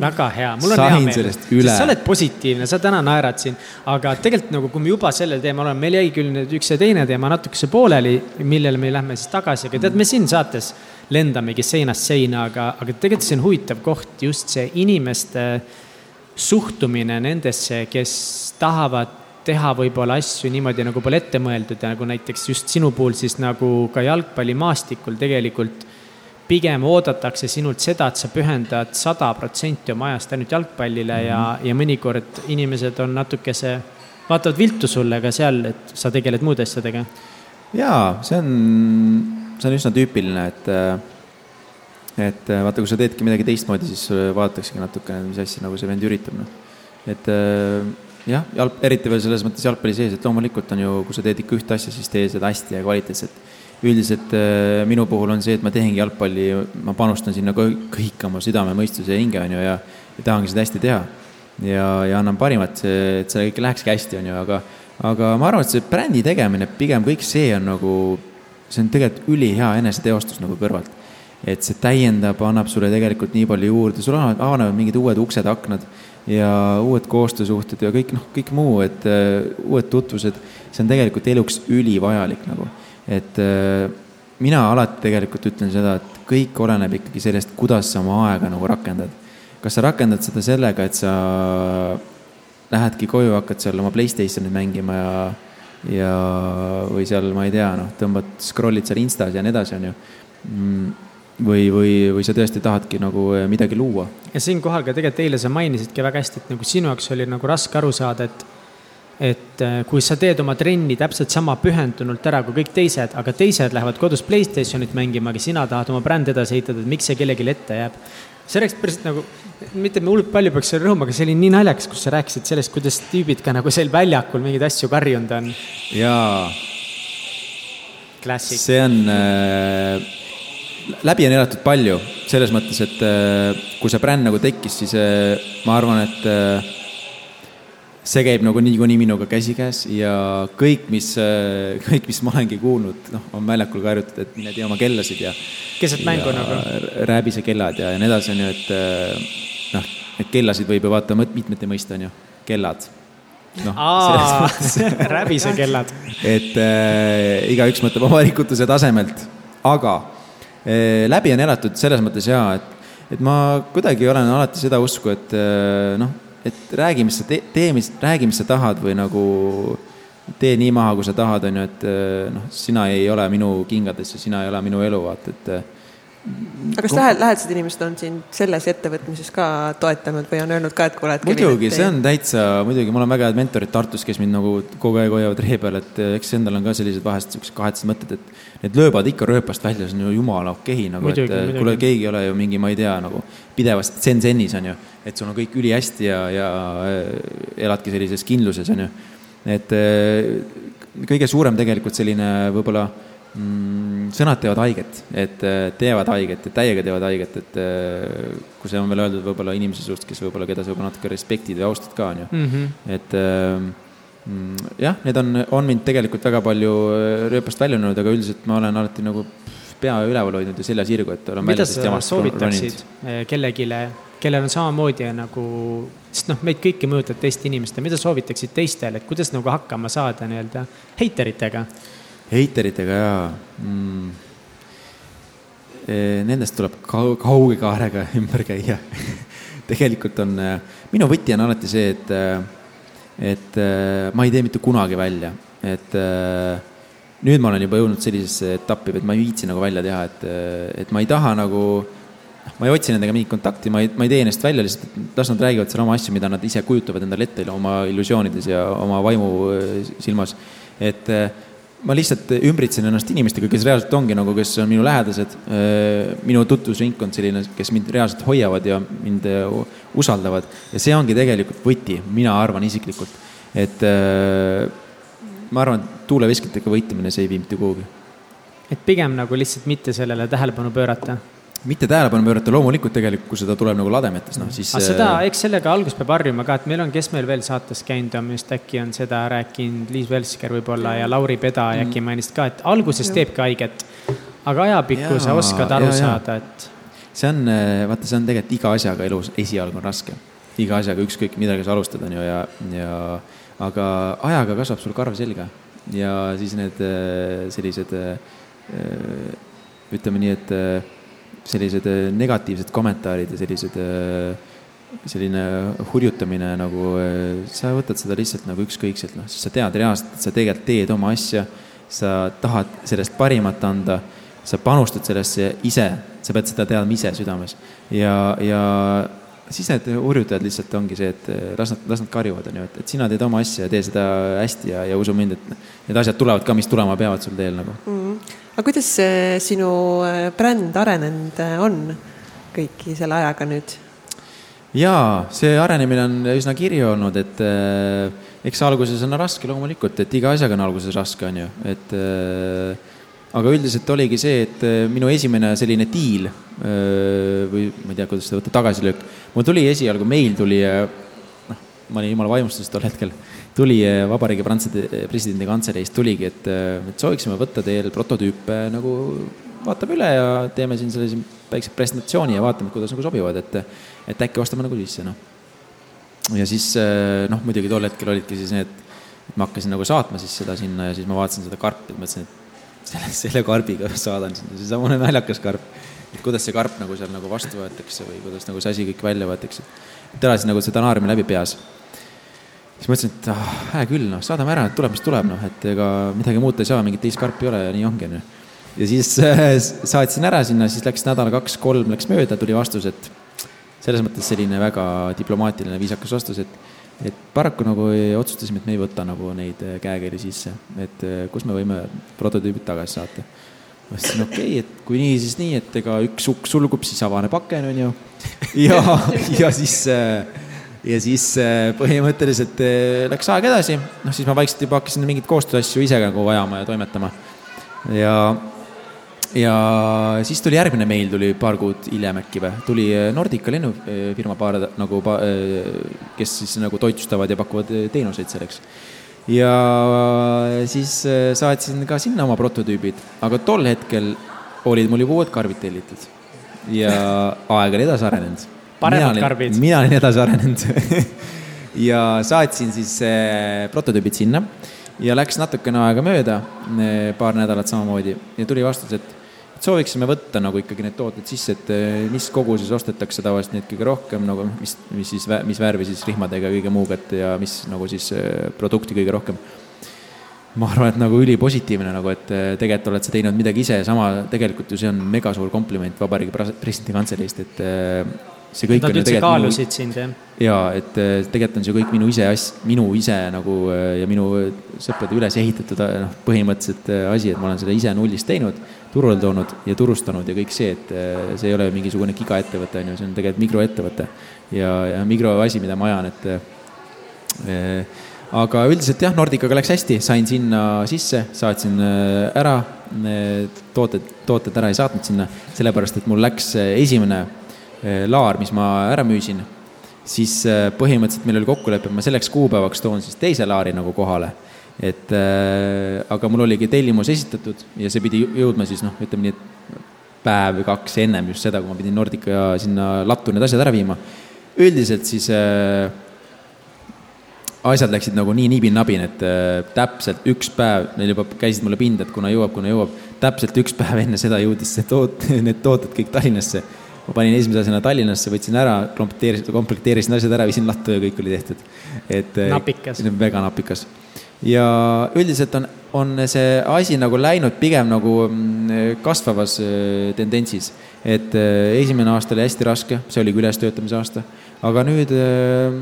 väga hea, mul on Sain hea meel, sa oled positiivne, sa täna naerad siin, aga tegelikult nagu, kui me juba sellel teemal oleme, meil jäi küll nüüd üks ja teine teema natukese pooleli, millele me lähme siis tagasi, aga tead, me siin saates lendamegi seinast seina, aga, aga tegelikult see on huvitav koht, just see inimeste suhtumine nendesse, kes tahavad teha võib-olla asju niimoodi, nagu pole ette mõeldud. Ja nagu näiteks just sinu puhul siis nagu ka jalgpallimaastikul tegelikult pigem oodatakse sinult seda, et sa pühendad sada protsenti oma ajast ainult jalgpallile ja, mhm. ja mõnikord inimesed on natukese, vaatavad viltu sulle ka seal, et sa tegeled muude asjadega. jaa, see on, see on üsna tüüpiline, et, et vaata, kui sa teedki midagi teistmoodi, siis vaadataksegi natukene, mis asja nagu see vend üritab, noh. et jah, jalg, eriti veel selles mõttes jalgpalli sees, et loomulikult on ju, kui sa teed ikka ühte asja, siis tee seda hästi ja kvaliteetselt üldiselt äh, minu puhul on see, et ma tehengi jalgpalli, ma panustan sinna kõik oma südame, mõistuse ja hinge, on ju, ja, ja tahangi seda hästi teha. ja, ja annan parimat, et see kõik lähekski hästi, on ju, aga, aga ma arvan, et see brändi tegemine, pigem kõik see on nagu, see on tegelikult ülihea eneseteostus nagu kõrvalt. et see täiendab, annab sulle tegelikult nii palju juurde, sul avanevad mingid uued uksed-aknad ja uued koostöösuhted ja kõik noh, kõik muu, et uh, uued tutvused, see on tegelikult eluks ülivajalik nagu et äh, mina alati tegelikult ütlen seda, et kõik oleneb ikkagi sellest, kuidas sa oma aega nagu rakendad. kas sa rakendad seda sellega, et sa lähedki koju, hakkad seal oma Playstationit mängima ja, ja, või seal, ma ei tea, noh, tõmbad, scroll'id seal Instas ja nii edasi, on ju mm, või, või, või sa tõesti tahadki nagu äh, midagi luua. ja siinkohal ka tegelikult eile sa mainisidki väga hästi, et nagu sinu jaoks oli nagu raske aru saada, et et äh, kui sa teed oma trenni täpselt sama pühendunult ära kui kõik teised, aga teised lähevad kodus Playstationit mängima, aga sina tahad oma brändi edasi ehitada, et miks see kellelegi ette jääb. see oleks päris nagu, mitte me hullult palju peaks selle rõõmu, aga see oli nii naljakas, kus sa rääkisid sellest, kuidas tüübid ka nagu seal väljakul mingeid asju karjunud on. jaa. Classic. see on äh, läbi on elatud palju, selles mõttes, et äh, kui see bränd nagu tekkis, siis äh, ma arvan, et äh, see käib nagu niikuinii minuga käsikäes ja kõik, mis, kõik, mis ma olengi kuulnud, noh, on väljakul karjutud, et mine tee oma kellasid ja. keset mängu nagu. rääbise kellad ja, ja nii edasi, on ju, et noh, et kellasid võib ju vaata mitmete mõista, on ju, kellad. noh, rääbise kellad. et äh, igaüks mõtleb oma rikutuse tasemelt, aga äh, läbi on elatud selles mõttes jaa, et, et ma kuidagi olen alati seda usku, et äh, noh et räägi, mis sa tee, tee, mis, räägi, mis sa tahad või nagu tee nii maha, kui sa tahad, on ju, et noh, sina ei ole minu kingades ja sina ei ole minu elu, vaata, et aga kas lähed, lähedased inimesed on sind selles ettevõtmises ka toetanud või on öelnud ka, et kuule, et muidugi, see on täitsa, muidugi, mul on väga head mentorid Tartus, kes mind nagu kogu aeg hoiavad ree peal, et eh, eks endal on ka sellised vahest siuksed kahetsed mõtted, et need löövad ikka rööpast välja, see on ju jumala okei nagu, et kuule, keegi ei ole ju mingi, ma ei tea, nagu pidevas zen-zenis on ju et sul on kõik ülihästi ja, ja äh, eladki sellises kindluses, on ju. et kõige suurem tegelikult selline võib-olla mm, sõnad teevad haiget, et äh, teevad haiget, et täiega teevad haiget, et kui see on veel öeldud võib-olla inimese suust, kes võib-olla, keda sa võib-olla natuke respektid või austad ka, on ju mm. -hmm. et mm, jah, need on, on mind tegelikult väga palju rööpast välja löönud, aga üldiselt ma olen alati nagu pea üleval hoidnud ja selja sirgu, et olen mida sa soovitaksid kellelegi kellel on samamoodi nagu, sest noh, meid kõiki mõjutab teiste inimeste, mida soovitaksid teistele, et kuidas nagu hakkama saada nii-öelda heiteritega? Heiteritega jaa. Mm.. E, nendest tuleb kau-, kauge kaarega ümber käia. Tegelikult on, e, minu võti on alati see, et, e, et ma ei tee mitte kunagi välja, et nüüd ma olen juba jõudnud sellisesse etappi, et ma ei viitsi nagu välja teha, et, et ma ei taha nagu ma ei otsi nendega mingit kontakti, ma ei, ma ei tee ennast välja, lihtsalt las nad räägivad seal oma asju, mida nad ise kujutavad endale ette oma illusioonides ja oma vaimu silmas. et ma lihtsalt ümbritsen ennast inimestega, kes reaalselt ongi nagu, kes on minu lähedased, äh, minu tutvusringkond selline, kes mind reaalselt hoiavad ja mind usaldavad. ja see ongi tegelikult võti, mina arvan isiklikult, et ma arvan, et tuuleveskitega võitlemine, see ei vii mitte kuhugi. et pigem nagu lihtsalt mitte sellele tähelepanu pöörata mitte tähelepanu pöörata, loomulikult tegelikult, kui seda tuleb nagu lademetes, noh siis. aga seda, eks sellega alguses peab harjuma ka, et meil on, kes meil veel saates käinud on, vist äkki on seda rääkinud Liis Velsker võib-olla ja Lauri Peda mm. äkki mainisid ka, et alguses teebki haiget. aga ajapikku sa oskad aru ja, ja. saada, et. see on, vaata, see on tegelikult iga asjaga elus esialgu on raske. iga asjaga, ükskõik millega sa alustad, on ju, ja, ja aga ajaga kasvab sul karv selga ja siis need sellised ütleme nii, et sellised negatiivsed kommentaarid ja sellised selline hurjutamine nagu, sa võtad seda lihtsalt nagu ükskõikselt, noh, siis sa tead reaalselt, et sa tegelikult teed oma asja, sa tahad sellest parimat anda, sa panustad sellesse ise, sa pead seda teadma ise südames. ja, ja siis need hurjutajad lihtsalt ongi see, et las nad, las nad karjuvad, on ju, et, et sina teed oma asja ja tee seda hästi ja, ja usu mind, et need asjad tulevad ka, mis tulema peavad sul teel nagu mm. aga kuidas sinu äh, bränd arenenud äh, on kõiki selle ajaga nüüd? jaa, see arenemine on üsna kirju olnud, et äh, eks alguses on raske loomulikult, et iga asjaga on alguses raske, on ju, et äh, aga üldiselt oligi see, et minu esimene selline diil või ma ei tea, kuidas seda võtta, tagasilöök, mul tuli esialgu, meil tuli äh, noh, ma olin jumala vaimustuses tol hetkel, tuli äh, Vabariigi Presidendi Kantseleist tuligi, et, et sooviksime võtta teil prototüüpe nagu vaatame üle ja teeme siin sellise väikse presentatsiooni ja vaatame, kuidas nagu sobivad, et, et äkki ostame nagu sisse, noh. ja siis noh, muidugi tol hetkel olidki siis need, et ma hakkasin nagu saatma siis seda sinna ja siis ma vaatasin seda karpi, mõtlesin, et selle, selle karbiga saadan sinna, seesamune naljakas karp. Et kuidas see karp nagu seal nagu vastu võetakse või kuidas nagu see asi kõik välja võetakse. et elasin nagu seda naariumi läbi peas siis mõtlesin, et ah, hää küll, noh, saadame ära, tuleb, mis tuleb, noh, et ega midagi muud ei saa, mingit teist karpi ei ole ja nii ongi, onju ja siis äh, saatsin ära sinna, siis läks nädal, kaks-kolm läks mööda, tuli vastus, et selles mõttes selline väga diplomaatiline, viisakas vastus, et et paraku nagu otsustasime, et me ei võta nagu neid äh, käekeeli sisse, et äh, kus me võime prototüübid tagasi saata. Ma ütlesin, okei okay,, et kui nii, siis nii, et ega üks uks sulgub, siis avaneb aken, on ju. ja, ja siis, ja siis põhimõtteliselt läks aeg edasi, noh siis ma vaikselt juba hakkasin mingeid koostööasju ise nagu ajama ja toimetama. ja ja siis tuli järgmine meil tuli paar kuud hiljem äkki või, tuli äh, Nordica lennufirma paar nagu, äh, kes siis nagu toitlustavad ja pakuvad äh, teenuseid selleks. Ja siis saatsin ka sinna oma prototüübid, aga tol hetkel olid mul juba uued karbid tellitud. Ja aeg oli edasi arenenud. paremad karbid. mina olin edasi arenenud. Ja saatsin siis prototüübid sinna. Ja läks natukene aega mööda, paar nädalat samamoodi. Ja tuli vastus, et sooviksime võtta nagu ikkagi need tooted sisse, et eh, mis koguses ostetakse tavaliselt neid kõige rohkem nagu, mis, mis siis, mis värvi siis rihmadega kõige muuga, et ja mis nagu siis eh, produkti kõige rohkem. ma arvan, et nagu ülipositiivne nagu, et eh, tegelikult oled sa teinud midagi ise, sama tegelikult ju see on mega suur kompliment Vabariigi Presidendi Kantseleist, et see kõik Nad üldse kaalusid sind, jah? jaa, et tegelikult on see kõik minu ise as-, minu ise nagu ja minu sõprade üles ehitatud noh, põhimõtteliselt asi, et ma olen selle ise nullist teinud turule toonud ja turustanud ja kõik see, et äh, see ei ole mingisugune gigaettevõte, on ju, see on tegelikult mikroettevõte. ja, ja mikroasi, mida ma ajan, et äh, aga üldiselt jah, Nordicaga läks hästi, sain sinna sisse, saatsin äh, ära, tooted, tooted ära ei saatnud sinna, sellepärast et mul läks esimene laar, mis ma ära müüsin, siis põhimõtteliselt meil oli kokkulepe, et ma selleks kuupäevaks toon siis teise laari nagu kohale et äh, aga mul oligi tellimus esitatud ja see pidi jõudma siis noh, ütleme nii, et päev või kaks ennem just seda, kui ma pidin Nordica sinna lattu need asjad ära viima. üldiselt siis äh, asjad läksid nagu nii nibin-nabin, et äh, täpselt üks päev, neil juba käisid mulle pinda, et kuna jõuab, kuna jõuab, täpselt üks päev enne seda jõudis see toot-, need tooted kõik Tallinnasse. ma panin esimese asjana Tallinnasse, võtsin ära, komplekteerisin, komplekteerisin asjad ära, viisin lattu ja kõik oli tehtud. et äh, napikas. väga napikas ja üldiselt on, on see asi nagu läinud pigem nagu mm, kasvavas äh, tendentsis. et äh, esimene aasta oli hästi raske, see oligi ülestöötamise aasta, aga nüüd, äh,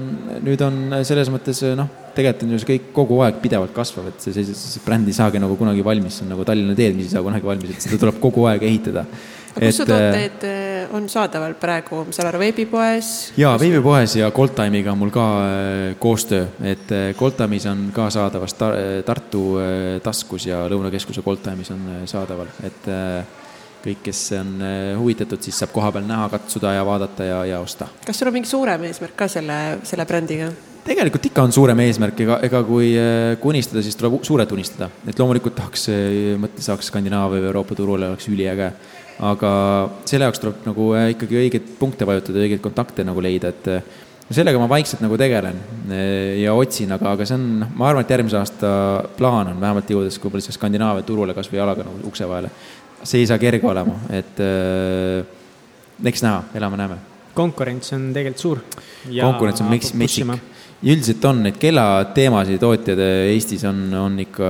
nüüd on selles mõttes noh, tegelikult on ju see kõik kogu aeg pidevalt kasvav, et see, see, see bränd ei saagi nagu kunagi valmis, see on nagu Tallinna teed, mis ei saa kunagi valmis, et seda tuleb kogu aeg ehitada kus su tooteid äh, on saadaval praegu, ma saan aru, veebipoes? jaa, veebipoes ja Goldtime'iga on mul ka äh, koostöö, et äh, Goldtime'is on ka saadavas Tar Tartu taskus ja Lõunakeskuse Goldtime'is on saadaval, et kõik, kes on huvitatud, siis saab kohapeal näha, katsuda ja vaadata ja, ja osta. kas sul on mingi suurem eesmärk ka selle, selle brändiga? tegelikult ikka on suurem eesmärk, ega, ega kui, kui unistada, siis tuleb suurelt unistada. et loomulikult tahaks, mõtle, saaks Skandinaavia või Euroopa turule, oleks üliäge aga selle jaoks tuleb nagu äh, ikkagi õigeid punkte vajutada, õigeid kontakte nagu leida, et äh, sellega ma vaikselt nagu tegelen äh, ja otsin, aga, aga see on, noh, ma arvan, et järgmise aasta plaan on vähemalt jõudes võib-olla siia Skandinaavia turule kas või jalaga nagu ukse vahele. see ei saa kerge olema, et äh, eks näha, elame-näeme. konkurents on tegelikult suur. konkurents on mets-, metsik. üldiselt on neid kellateemasid tootjad Eestis on, on ikka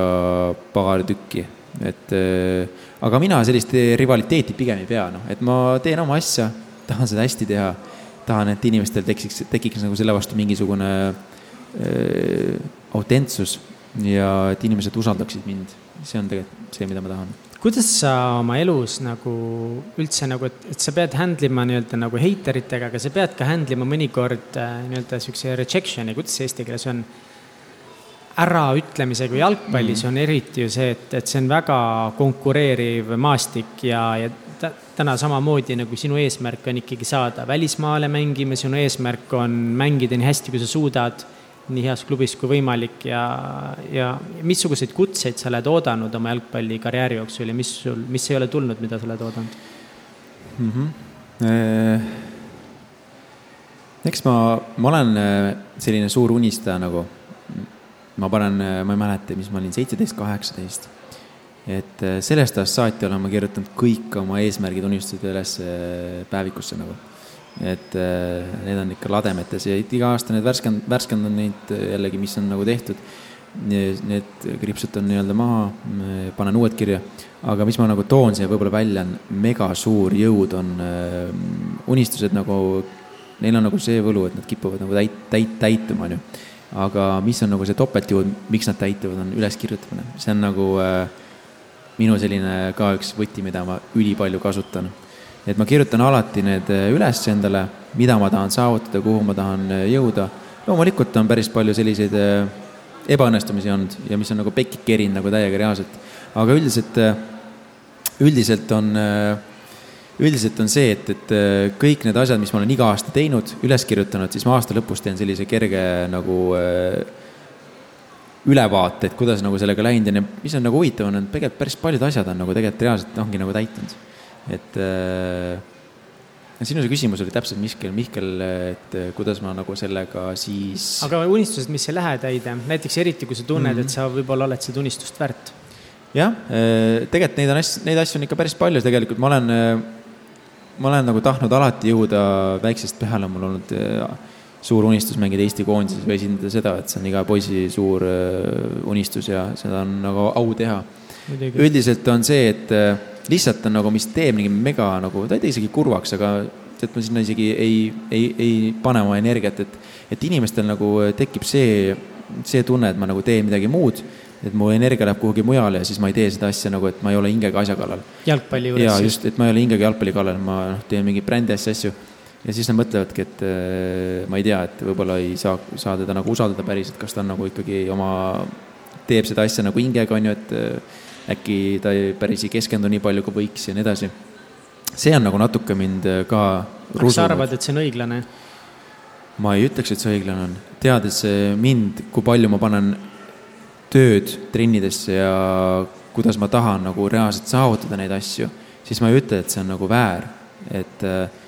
paar tükki, et äh, aga mina sellist rivaliteeti pigem ei pea, noh, et ma teen oma asja, tahan seda hästi teha, tahan, et inimestel tekiks, tekiks nagu selle vastu mingisugune äh, autentsus ja et inimesed usaldaksid mind. see on tegelikult see, mida ma tahan kuidas sa oma elus nagu üldse nagu, et, et sa pead handle ima nii-öelda nagu heiteritega, aga sa pead ka handle ima mõnikord äh, nii-öelda siukse rejection'i, kuidas see eesti keeles on? Äraütlemisega jalgpallis mm. on eriti ju see, et, et see on väga konkureeriv maastik ja, ja täna samamoodi nagu sinu eesmärk on ikkagi saada välismaale mängima, sinu eesmärk on mängida nii hästi, kui sa suudad, nii heas klubis kui võimalik ja, ja missuguseid kutseid sa oled oodanud oma jalgpallikarjääri jooksul ja mis sul, mis ei ole tulnud, mida sa oled oodanud mm? -hmm. eks ma, ma olen äh, selline suur unistaja nagu ma panen, ma ei mäleta, mis ma olin, seitseteist, kaheksateist. et äh, sellest ajast saati olen ma kirjutanud kõik oma eesmärgid, unistused üles äh, päevikusse nagu. et äh, need on ikka lademetes ja iga aasta need värskend-, värskendan neid jällegi, mis on nagu tehtud. Need kriipsutan nii-öelda maha, panen uued kirja, aga mis ma nagu toon siia võib-olla välja, on mega suur jõud, on unistused nagu, neil on nagu see võlu, et nad kipuvad nagu täit-, täit-, täituma, onju aga mis on nagu see topeltjõud, miks nad täituvad, on üleskirjutamine. see on nagu äh, minu selline ka üks võti, mida ma ülipalju kasutan. et ma kirjutan alati need äh, üles endale, mida ma tahan saavutada, kuhu ma tahan äh, jõuda. loomulikult on päris palju selliseid ebaõnnestumisi olnud ja mis on nagu pekki kerinud nagu täiega reaalselt. aga üldiselt, üldiselt on äh, üldiselt on see, et, et äh, kõik need asjad, mis ma olen iga aasta teinud, üles kirjutanud, siis ma aasta lõpus teen sellise kerge nagu äh, ülevaate, et kuidas nagu sellega läinud ja mis on nagu huvitav, on, et tegelikult päris paljud asjad on nagu tegelikult reaalselt ongi nagu täitunud. et äh, sinu see küsimus oli täpselt Mihkel, Mihkel, et äh, kuidas ma nagu sellega siis. aga unistused, mis ei lähe täide, näiteks eriti kui sa tunned mm, -hmm. et sa võib-olla oled seda unistust väärt jah, tegelikult neid on asju, neid asju on ikka päris palju, tegelikult ma olen ma olen nagu tahtnud alati jõuda väiksest peale, mul olnud äh, suur unistus mängida Eesti koondises või esindada seda, et see on iga poisi suur äh, unistus ja seda on nagu au teha. üldiselt on see, et äh, lihtsalt on nagu, mis teeb mingi mega nagu, ta ei tee isegi kurvaks, aga et ma sinna isegi ei, ei, ei pane oma energiat, et, et inimestel nagu tekib see, see tunne, et ma nagu teen midagi muud et mu energia läheb kuhugi mujale ja siis ma ei tee seda asja nagu, et ma ei ole hingega asja kallal. jalgpalli juures. jaa, just, et ma ei ole hingega jalgpalli kallal, ma noh, teen mingeid brändi asju, asju. ja siis nad mõtlevadki, et äh, ma ei tea, et võib-olla ei saa, saa teda nagu usaldada päriselt, kas ta on nagu ikkagi oma, teeb seda asja nagu hingega, on ju, et äh, äkki ta ei, päris ei keskendu nii palju, kui võiks ja nii edasi. see on nagu natuke mind äh, ka kas sa arvad, et see on õiglane? ma ei ütleks, et see õiglane on. teades mind, kui palju ma panen tööd trennidesse ja kuidas ma tahan nagu reaalselt saavutada neid asju, siis ma ei ütle, et see on nagu väär, et äh,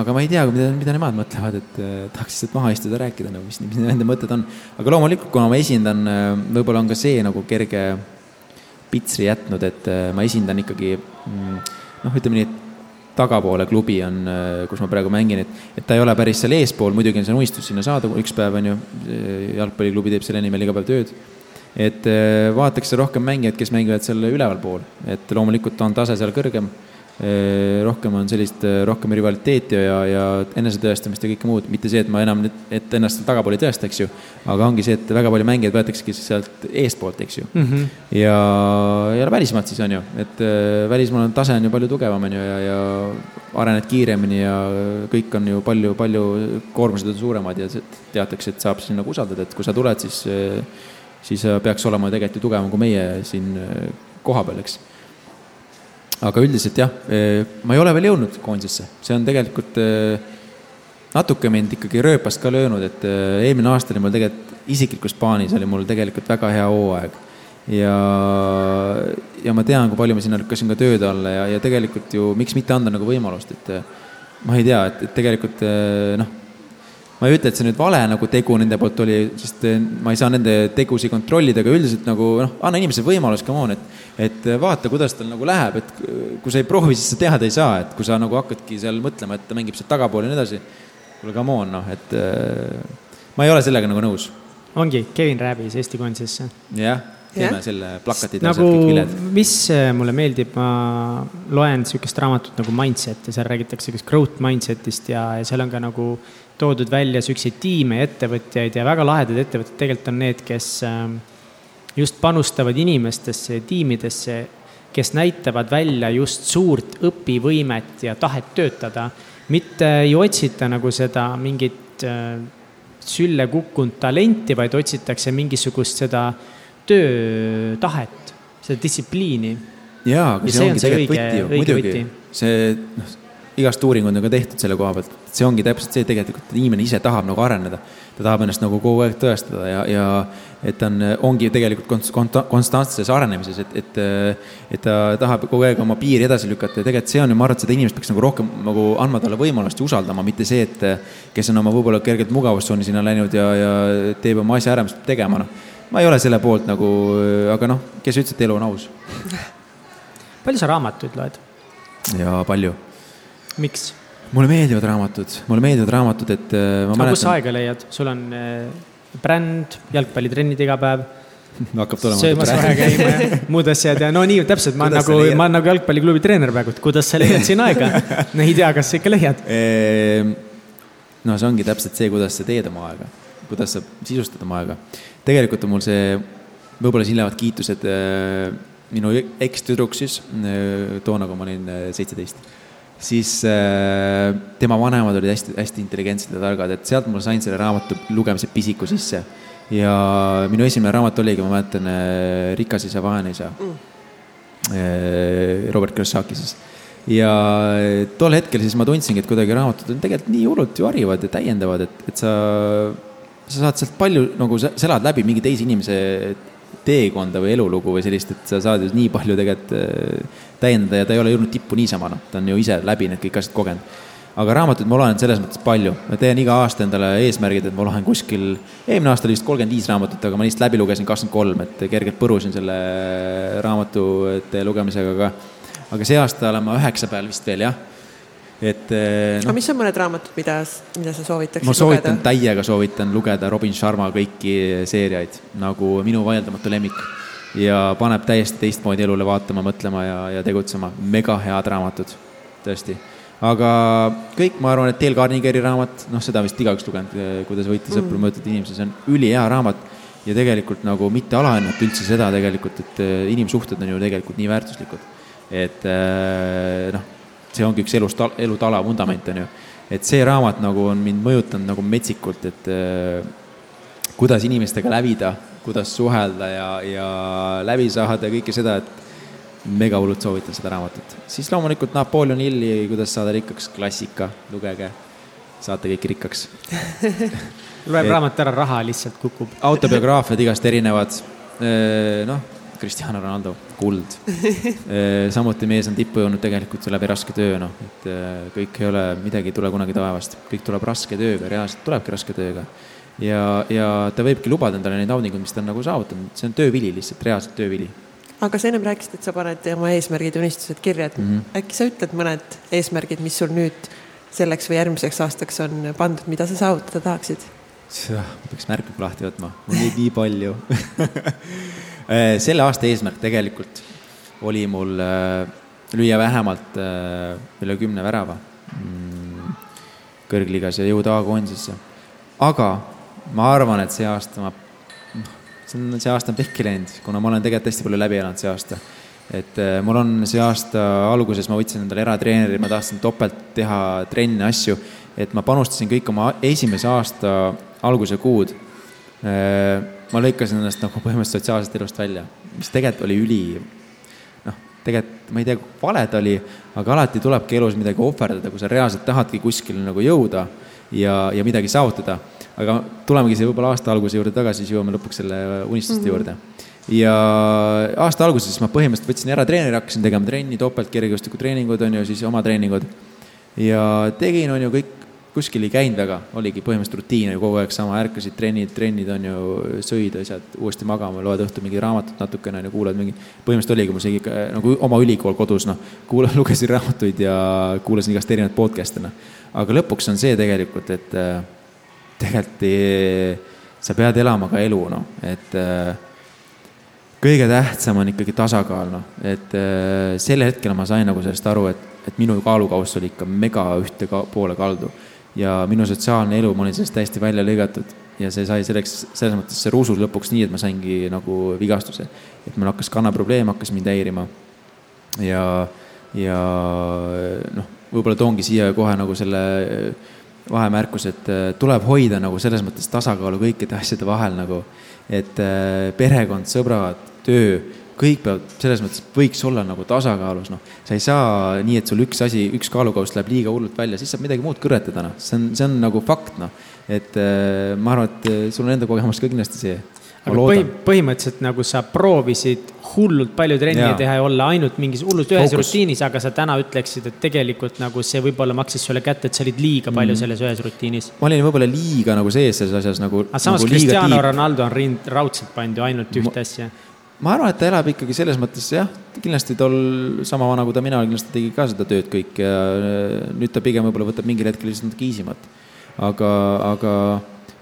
aga ma ei tea, mida, mida nemad mõtlevad, et äh, tahaks lihtsalt maha istuda, rääkida nagu, mis, mis nende mõtted on. aga loomulikult, kuna ma esindan äh,, võib-olla on ka see nagu kerge pitsri jätnud, et ma esindan ikkagi mm, noh, ütleme nii, et tagapoole klubi on, kus ma praegu mängin, et, et ta ei ole päris seal eespool, muidugi on see unistus sinna saada üks päev, on ju, jalgpalliklubi teeb selle nimel iga päev tööd et äh, vaadatakse rohkem mängijaid, kes mängivad seal ülevalpool, et loomulikult on tase seal kõrgem. Äh, rohkem on sellist, äh, rohkem rivaliteeti ja, ja enesetõestamist ja kõike muud, mitte see, et ma enam, et ennast tagapool ei tõesta, eks ju. aga ongi see, et väga palju mängijaid võetaksegi sealt eestpoolt, eks ju mm. -hmm. ja, ja välismaalt siis on ju, et välismaal on tase on ju palju tugevam, on ju, ja, ja arened kiiremini ja kõik on ju palju, palju, koormused on suuremad ja teatakse, et saab sinna nagu usaldada, et kui sa tuled, siis siis äh, peaks olema tegelikult ju tugevam kui meie siin äh, kohapeal, eks. aga üldiselt jah, äh, ma ei ole veel jõudnud koondisesse, see on tegelikult natuke mind ikkagi rööpast ka löönud, et eelmine aasta oli mul tegelikult isiklikus plaanis oli mul tegelikult väga hea hooaeg. ja, ja ma tean, kui palju ma sinna lükkasin ka tööd alla ja, ja tegelikult ju miks mitte anda nagu võimalust, et ma ei tea, et, et tegelikult noh, ma ei ütle, et see nüüd vale nagu tegu nende poolt oli, sest ma ei saa nende tegusid kontrollida, aga üldiselt nagu noh, anna inimesele võimalus, come on, et et vaata, kuidas tal nagu läheb, et kui sa ei proovi, siis sa teada ei saa, et kui sa nagu hakkadki seal mõtlema, et ta mängib sealt tagapool ja nii edasi, kuule, come on, noh, et ma ei ole sellega nagu nõus. ongi, Kevin rääbis Eesti koondisesse. jah teeme yeah. selle plakatid nagu, ja sealt kõik viljad. mis äh, mulle meeldib, ma loen niisugust raamatut nagu Mindset ja seal räägitakse kas growth mindset'ist ja, ja seal on ka nagu toodud välja niisuguseid tiime ja ettevõtjaid ja väga lahedad ettevõtted tegelikult on need, kes ähm, just panustavad inimestesse ja tiimidesse, kes näitavad välja just suurt õpivõimet ja tahet töötada. mitte ei otsita nagu seda mingit äh, sülle kukkunud talenti, vaid otsitakse mingisugust seda töötahet, seda distsipliini. jaa, aga see, see ongi on tegelikult võti ju, muidugi. see, noh, igast uuringuid on ka tehtud selle koha pealt, see ongi täpselt see tegelikult, et inimene ise tahab nagu areneda. ta tahab ennast nagu kogu aeg tõestada ja, ja et ta on, ongi tegelikult konst-, konstantses arenemises, et, et et ta tahab kogu aeg oma piiri edasi lükata ja tegelikult see on ju, ma arvan, et seda inimest peaks nagu rohkem nagu andma talle võimalust ja usaldama, mitte see, et kes on oma võib-olla kergelt mugavustsooni sinna läinud ja, ja teeb oma asja ära, mis peab tegema, noh ma ei ole selle poolt nagu, aga noh, kes ütles, et elu on aus? palju sa raamatuid loed? jaa, palju. Miks? mulle meeldivad raamatud, mulle meeldivad raamatud, et äh, ma mäletan. kus sa aega leiad, sul on äh, bränd, jalgpallitrennid iga päev. Hakkab tulema. söömas vahe käima ja muud asjad ja no nii täpselt, ma olen nagu, ma olen nagu jalgpalliklubi treener praegu, et kuidas sa leiad siin aega? No ei tea, kas sa ikka leiad. Ehm, no see ongi täpselt see, kuidas sa teed oma aega, kuidas sa sisustad oma aega. Tegelikult on mul see, võib-olla siin lähevad kiitused äh, minu ekstüdruk siis, toona, kui ma olin seitseteist, siis tema vanemad olid hästi, hästi intelligentsed ja targad, et sealt ma sain selle raamatu lugemise pisiku sisse. ja minu esimene raamat oligi, ma mäletan, Rikas isa, vaene isa. Mm.. Robert Kiyosaki siis. Ja tol hetkel siis ma tundsingi, et kuidagi raamatud on tegelikult nii hullult ju harivad ja täiendavad, et, et sa sa saad sealt palju nagu, sa elad läbi mingi teise inimese teekonda või elulugu või sellist, et sa saad ju nii palju tegelikult äh, täiendada ja ta ei ole jõudnud tippu niisama, noh, ta on ju ise läbi need kõik asjad kogenud. aga raamatuid ma loen selles mõttes palju, ma teen iga aasta endale eesmärgid, et ma loen kuskil, eelmine aasta oli vist kolmkümmend viis raamatut, aga ma lihtsalt läbi lugesin kakskümmend kolm, et kergelt põrusin selle raamatute lugemisega, aga aga see aasta olen ma üheksa peal vist veel, jah et eh, no,. aga mis on mõned raamatud, mida, mida sa soovitaksid ma soovitan, täiega soovitan lugeda Robin Sharma kõiki seeriaid nagu Minu vaieldamatu lemmik ja paneb täiesti teistmoodi elule vaatama, mõtlema ja, ja tegutsema. mega head raamatud, tõesti. aga kõik, ma arvan, et Dale Carnegieri raamat, noh, seda vist igaüks lugenud, eh, kuidas võita sõpru mm., mõjutada inimesi, see on ülihea raamat ja tegelikult nagu mitte alahinnata üldse seda tegelikult, et eh, inimsuhted on ju tegelikult nii väärtuslikud. et noh see ongi üks elust, elu tala vundament, on ju. et see raamat nagu on mind mõjutanud nagu metsikult, et äh, kuidas inimestega lävida, kuidas suhelda ja, ja läbi saada ja kõike seda, et mega hullult soovitan seda raamatut. siis loomulikult Napoleon Hilli Kuidas saada rikkaks, klassika, lugege, saate kõik rikkaks loeb raamat ära, raha lihtsalt kukub. autobiograafiad igast erinevad, äh, noh Cristiano Ronaldo, kuld. Eh, samuti mees on tippu jõudnud tegelikult läbi raske töö, noh, et eh, kõik ei ole, midagi ei tule kunagi taevast, kõik tuleb raske tööga, reaalselt tulebki raske tööga. ja, ja ta võibki lubada endale neid naudinguid, mis ta on nagu saavutanud, see on töövili lihtsalt, reaalselt töövili aga sa ennem rääkisid, et sa paned oma eesmärgid unistused kirja, et mm -hmm. äkki sa ütled mõned eesmärgid, mis sul nüüd selleks või järgmiseks aastaks on pandud, mida sa saavutada tahaksid? peaks märkmiku lahti võtma, mul neid nii palju Äh, selle aasta eesmärk tegelikult oli mul äh, lüüa vähemalt äh, üle kümne värava mm, kõrgliigas ja jõuda A-koondisesse. aga ma arvan, et see aasta ma, see on, see aasta on pehki läinud, kuna ma olen tegelikult hästi palju läbi elanud see aasta. et mul on see aasta alguses, ma võtsin endale eratreeneri, ma tahtsin topelt teha trenne, asju, et ma panustasin kõik oma esimese aasta alguse kuud ma lõikasin ennast nagu põhimõtteliselt sotsiaalsest elust välja, mis tegelikult oli üli, noh, tegelikult ma ei tea, vale ta oli, aga alati tulebki elus midagi ohverdada, kui sa reaalselt tahadki kuskile nagu jõuda ja, ja midagi saavutada. aga tulemegi siia võib-olla aasta alguse juurde tagasi, siis jõuame lõpuks selle unistuste mm -hmm. juurde. ja aasta alguses ma põhimõtteliselt võtsin ära treeneri, hakkasin tegema trenni, topeltkergejõustikutreeningud on ju, siis oma treeningud. ja tegin, on ju, kõik kuskil ei käinud väga, oligi põhimõtteliselt rutiin oli kogu aeg sama, ärkasid trennid, trennid on ju, sõid asjad, uuesti magama, loed õhtul mingi raamatut natukene on ju, kuulad mingi. põhimõtteliselt oligi mul see ikka nagu oma ülikool kodus noh, kuula-, lugesin raamatuid ja kuulasin igast erinevaid podcast'e noh. aga lõpuks on see tegelikult, et äh, tegelikult ei, sa pead elama ka elu noh, et äh, kõige tähtsam on ikkagi tasakaal, noh, et sel hetkel ma sain nagu sellest aru, et, et minu kaalukauss oli ikka mega ühte ka, poole kaldu ja minu sotsiaalne elu, ma olin sellest täiesti välja lõigatud ja see sai selleks, selles mõttes see ruusus lõpuks nii, et ma saingi nagu vigastuse. et mul hakkas kannaprobleem, hakkas mind häirima. ja, ja noh, võib-olla toongi siia kohe nagu selle vahemärkus, et äh, tuleb hoida nagu selles mõttes tasakaalu kõikide asjade vahel nagu, et äh, perekond, sõbrad, töö kõik peavad, selles mõttes võiks olla nagu tasakaalus, noh. sa ei saa nii, et sul üks asi, üks kaalukauss läheb liiga hullult välja, siis saab midagi muud kõrvetada, noh. see on, see on nagu fakt, noh. et äh, ma arvan, et äh, sul on enda kogemus ka kindlasti see. aga põhi, põhimõtteliselt nagu sa proovisid hullult palju trenni ja. teha ja olla ainult mingis hullult ühes Focus. rutiinis, aga sa täna ütleksid, et tegelikult nagu see võib-olla maksis sulle kätte, et sa olid liiga palju mm. selles ühes rutiinis. ma olin võib-olla liiga nagu sees selles asjas nagu. aga samas nagu Cristiano Ronaldo on rind, raudselt pannud ju ainult ühte asja ma arvan, et ta elab ikkagi selles mõttes jah, kindlasti tol sama vana kui ta mina, kindlasti tegi ka seda tööd kõik ja äh, nüüd ta pigem võib-olla võtab mingil hetkel lihtsalt natuke easymat. aga, aga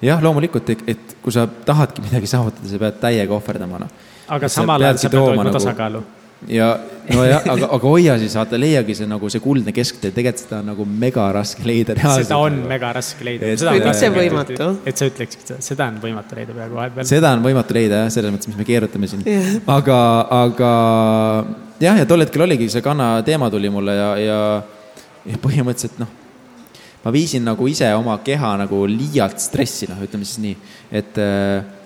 jah, loomulikult, et kui sa tahadki midagi saavutada, sa pead täiega ohverdama, noh. aga samal ajal sa pead hoidma nagu, tasakaalu ja nojah, aga, aga hoia siis, vaata, leiagi see nagu see kuldne kesktee, tegelikult seda on nagu mega raske leida. seda on mega raske leida. miks see võimatu? et sa ütleksid seda, seda on võimatu leida peaaegu vahepeal. seda on võimatu leida jah, selles mõttes, mis me keerutame siin yeah.. aga, aga jah, ja tol hetkel oligi see kanna teema tuli mulle ja, ja, ja põhimõtteliselt noh, ma viisin nagu ise oma keha nagu liialt stressi, noh, ütleme siis nii, et äh,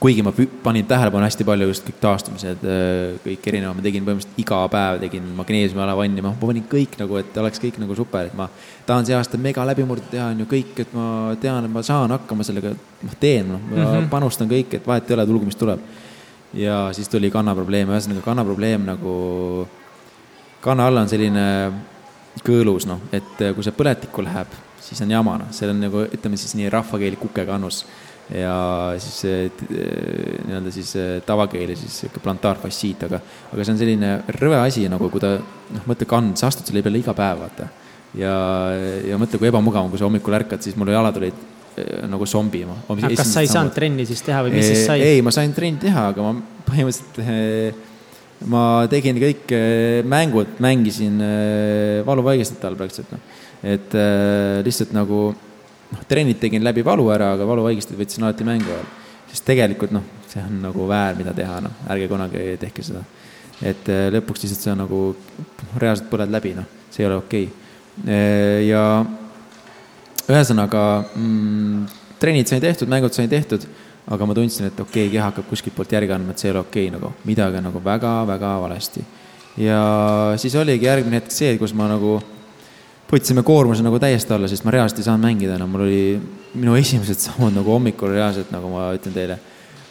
kuigi ma panin tähelepanu hästi palju just kõik taastumised, äh, kõik erinevad, ma tegin põhimõtteliselt iga päev tegin magneesiumi alavanni, ma panin kõik nagu, et oleks kõik nagu super, et ma tahan see aasta mega läbimurde teha, on ju kõik, et ma tean, et ma saan hakkama sellega, noh, teen, noh, ma mm -hmm. panustan kõik, et vahet ei ole, tulgu, mis tuleb. ja siis tuli kannaprobleem, ühesõnaga kannaprobleem nagu, kanna all on selline kõõlus, noh, et kui see põletikku läheb, siis on jama, noh, see on nagu, ütleme siis nii rahvakeeli kukekannus ja siis nii-öelda siis tavakeeli siis sihuke plantaarfassiit, aga, aga see on selline rõve asi nagu, kui ta noh, mõtle kand, sa astud selle peale iga päev, vaata. ja, ja mõtle, kui ebamugav on, kui sa hommikul ärkad, siis mul jalad olid eh, nagu zombi. aga kas sa ei saanud trenni siis teha või mis siis sai? ei, ma sain trenni teha, aga ma põhimõtteliselt eh, ma tegin kõik eh, mängud, mängisin valuvaigestite all praktiliselt noh. et lihtsalt nagu noh, trennid tegin läbi valu ära, aga valuvaigistid võtsin alati mängu ajal. sest tegelikult noh, see on nagu väär, mida teha, noh, ärge kunagi tehke seda. et äh, lõpuks lihtsalt sa nagu reaalselt põled läbi, noh, see ei ole okei okay.. Äh, ja ühesõnaga mm, trennid sain tehtud, mängud sain tehtud, aga ma tundsin, et okei okay,, keha hakkab kuskilt poolt järgi andma, et see ei ole okei okay, nagu, midagi on nagu väga-väga valesti. ja siis oligi järgmine hetk see, kus ma nagu võtsime koormuse nagu täiesti alla, sest ma reaalselt ei saanud mängida enam, mul oli minu esimesed sammud nagu hommikul reaalselt, nagu ma ütlen teile.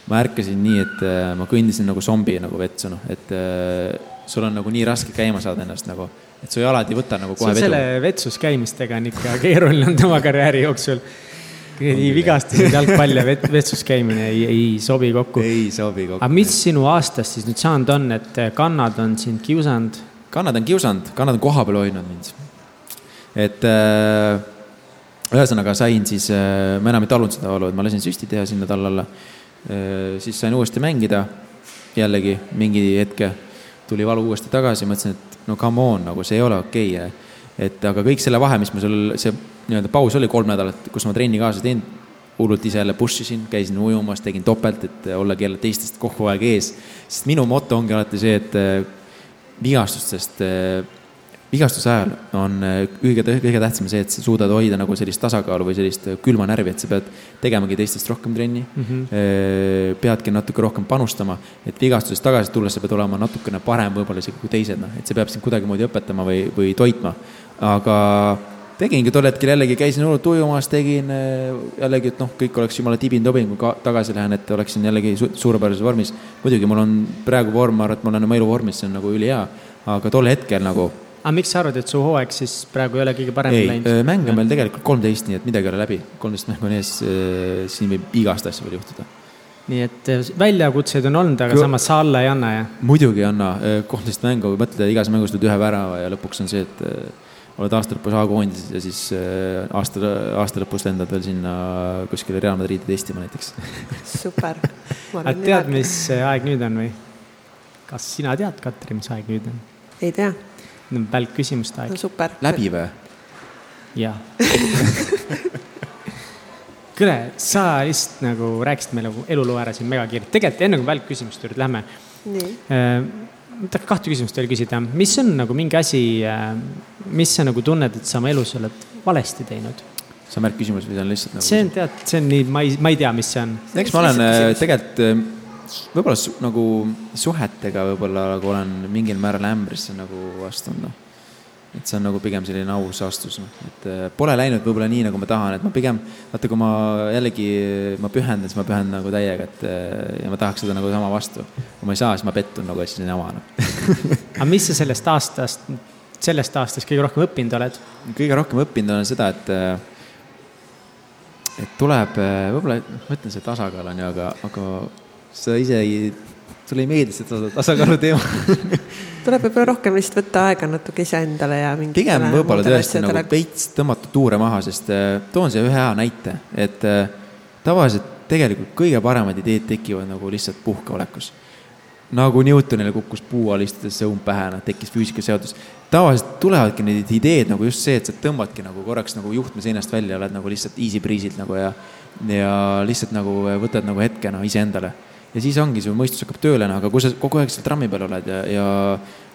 ma ärkasin nii, et äh, ma kõndisin nagu zombi nagu vetsu, noh, et äh, sul on nagu nii raske käima saada ennast nagu, et su jalad ei võta nagu kohe vedu. selle vetsus käimistega on ikka keeruline on tema karjääri jooksul. nii vigastused, jalgpall ja vet-, vetsus käimine ei, ei sobi kokku. ei sobi kokku. aga mis sinu aastast siis nüüd saanud on, et kannad on sind kiusanud? kannad on kiusanud, kannad on kohapeal hoidnud mind et äh, ühesõnaga sain siis, äh, ma enam ei talunud seda valu, et ma lasin süsti teha sinna talla alla. Äh, siis sain uuesti mängida, jällegi mingi hetke tuli valu uuesti tagasi, mõtlesin, et no come on, nagu see ei ole okei okay.. et aga kõik selle vahe, mis ma seal, see nii-öelda paus oli kolm nädalat, kus ma trenni kaasa ei teinud, hullult ise jälle push isin, käisin ujumas, tegin topelt, et ollagi jälle teistest kogu aeg ees. sest minu moto ongi alati see, et vigastustest vigastuse ajal on äh, kõige, kõige tähtsam see, et sa suudad hoida nagu sellist tasakaalu või sellist äh, külma närvi, et sa pead tegemagi teistest rohkem trenni mm. -hmm. peadki natuke rohkem panustama, et vigastusest tagasi tulles sa pead olema natukene parem võib-olla isegi kui teised, noh, et see peab sind kuidagimoodi õpetama või, või toitma. aga tegingi tol hetkel jällegi, käisin hullult ujumas, tegin jällegi, et noh, kõik oleks jumala tibin-tobin, kui tagasi lähen, et oleksin jällegi su suurepärases vormis. muidugi mul on praegu vorm, ma arvan, et ma olen oma elu vormis, see on nagu ülihea, aga tol hetkel nagu aga miks sa arvad, et su hooaeg siis praegu ei ole kõige paremini läinud? ei, mänge on meil tegelikult kolmteist, nii et midagi ei ole läbi. kolmteist mängu on ees, siin võib igast asja veel juhtuda. nii et väljakutseid on olnud, aga Kõ... samas sa alla ei anna, jah? muidugi ei anna, kolmteist mängu, mõtle, igas mängus lööd ühe värava ja lõpuks on see, et oled aasta lõpus A-koondises ja siis aasta, aasta lõpus lendad veel sinna kuskile Real Madridi testima näiteks. super. aga tead, mis aeg nüüd on või? kas sina tead, Katri, mis aeg nüüd on? ei tea välk küsimuste aeg super. läbi või? jaa kuule, sa lihtsalt nagu rääkisid meile eluloo ära siin megakiirelt, tegelikult enne kui välkküsimuste juurde lähme. Äh, ma tahaks kahte küsimust veel küsida, mis on nagu mingi asi, äh, mis sa nagu tunned, et sa oma elus oled valesti teinud? see on märkküsimus või see on lihtsalt nagu? see on tead, see on nii, ma ei, ma ei tea, mis see on. eks ma olen äh, tegelikult võib-olla su, nagu suhetega võib-olla nagu olen mingil määral ämbrisse nagu astunud, noh. et see on nagu pigem selline aus astus, noh, et äh, pole läinud võib-olla nii, nagu ma tahan, et ma pigem, vaata, kui ma jällegi, ma pühendan, siis ma pühendan nagu täiega, et äh, ja ma tahaks seda nagu sama vastu. kui ma ei saa, siis ma pettun nagu, et siis on jama, noh. aga mis sa sellest aastast, sellest aastast kõige rohkem õppinud oled? kõige rohkem õppinud olen seda, et äh, et tuleb, võib-olla, ma ütlen, see tasakaal on ju, aga, aga sa ise ei, sulle ei meeldi see tasakaalu teema tuleb võib-olla rohkem lihtsalt võtta aega natuke iseendale ja mingi. pigem võib-olla tõesti nagu veits tõmmata tuure maha, sest äh, toon siia ühe hea näite, et äh, tavaliselt tegelikult kõige paremad ideed tekivad nagu lihtsalt puhkeolekus. nagu Newtonile kukkus puu all istudes see umb pähe, noh, tekkis füüsikaseadus. tavaliselt tulevadki need ideed nagu just see, et sa tõmbadki nagu korraks nagu juhtme seinast välja, oled nagu lihtsalt easy breeze'ilt nagu ja ja lihtsalt nagu võtad nagu hetke noh iseendale ja siis ongi, su mõistus hakkab tööle, noh, aga kui sa kogu aeg seal trammi peal oled ja, ja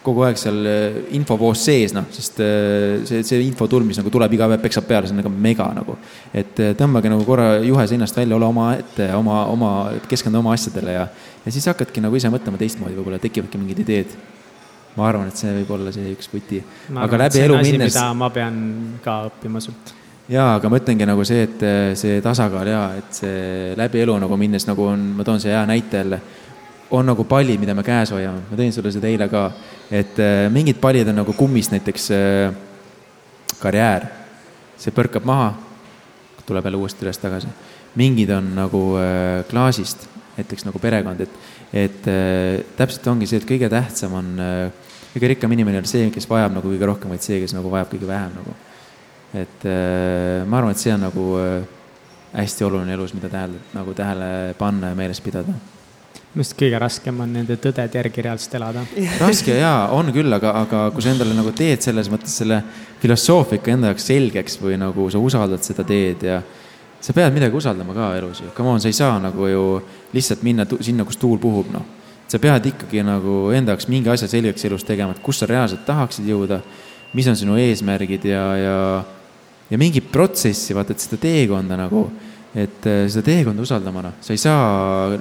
kogu aeg seal eh, infovoos sees, noh, sest eh, see, see infotulm, mis nagu tuleb iga päev, peksab peale, see on nagu mega nagu. et eh, tõmbage nagu korra juhe seinast välja, ole omaette, oma, oma, keskendu oma asjadele ja, ja siis hakkadki nagu ise mõtlema teistmoodi, võib-olla tekivadki mingid ideed. ma arvan, et see võib olla see üks võti. aga läbi elu minnes. ma pean ka õppima sult jaa, aga ma ütlengi nagu see, et eh, see tasakaal ja et see läbi elu nagu minnes nagu on, ma toon see hea näite jälle, on nagu pallid, mida me käes hoiame, ma tõin sulle seda eile ka, et äh, mingid pallid on nagu kummist, näiteks äh, karjäär, see põrkab maha, tuleb jälle uuesti üles tagasi. mingid on nagu äh, klaasist, näiteks nagu perekond, et, et äh, täpselt ongi see, et kõige tähtsam on äh, kõige rikkam inimene ole see, kes vajab nagu kõige rohkem, vaid see, kes nagu vajab kõige vähem nagu et äh, ma arvan, et see on nagu äh, hästi oluline elus, mida tähele, nagu tähele panna ja meeles pidada minu arust kõige raskem on nende tõdede järgi reaalselt elada. raske jaa, on küll, aga, aga kui sa endale nagu teed selles mõttes selle filosoofika enda jaoks selgeks või nagu sa usaldad seda teed ja sa pead midagi usaldama ka elus ju, come on, sa ei saa nagu ju lihtsalt minna sinna, kus tuul puhub, noh. sa pead ikkagi nagu enda jaoks mingi asja selgeks elus tegema, et kus sa reaalselt tahaksid jõuda, mis on sinu eesmärgid ja, ja ja mingit protsessi, vaata, et seda teekonda nagu, et äh, seda teekonda usaldama, noh, sa ei saa,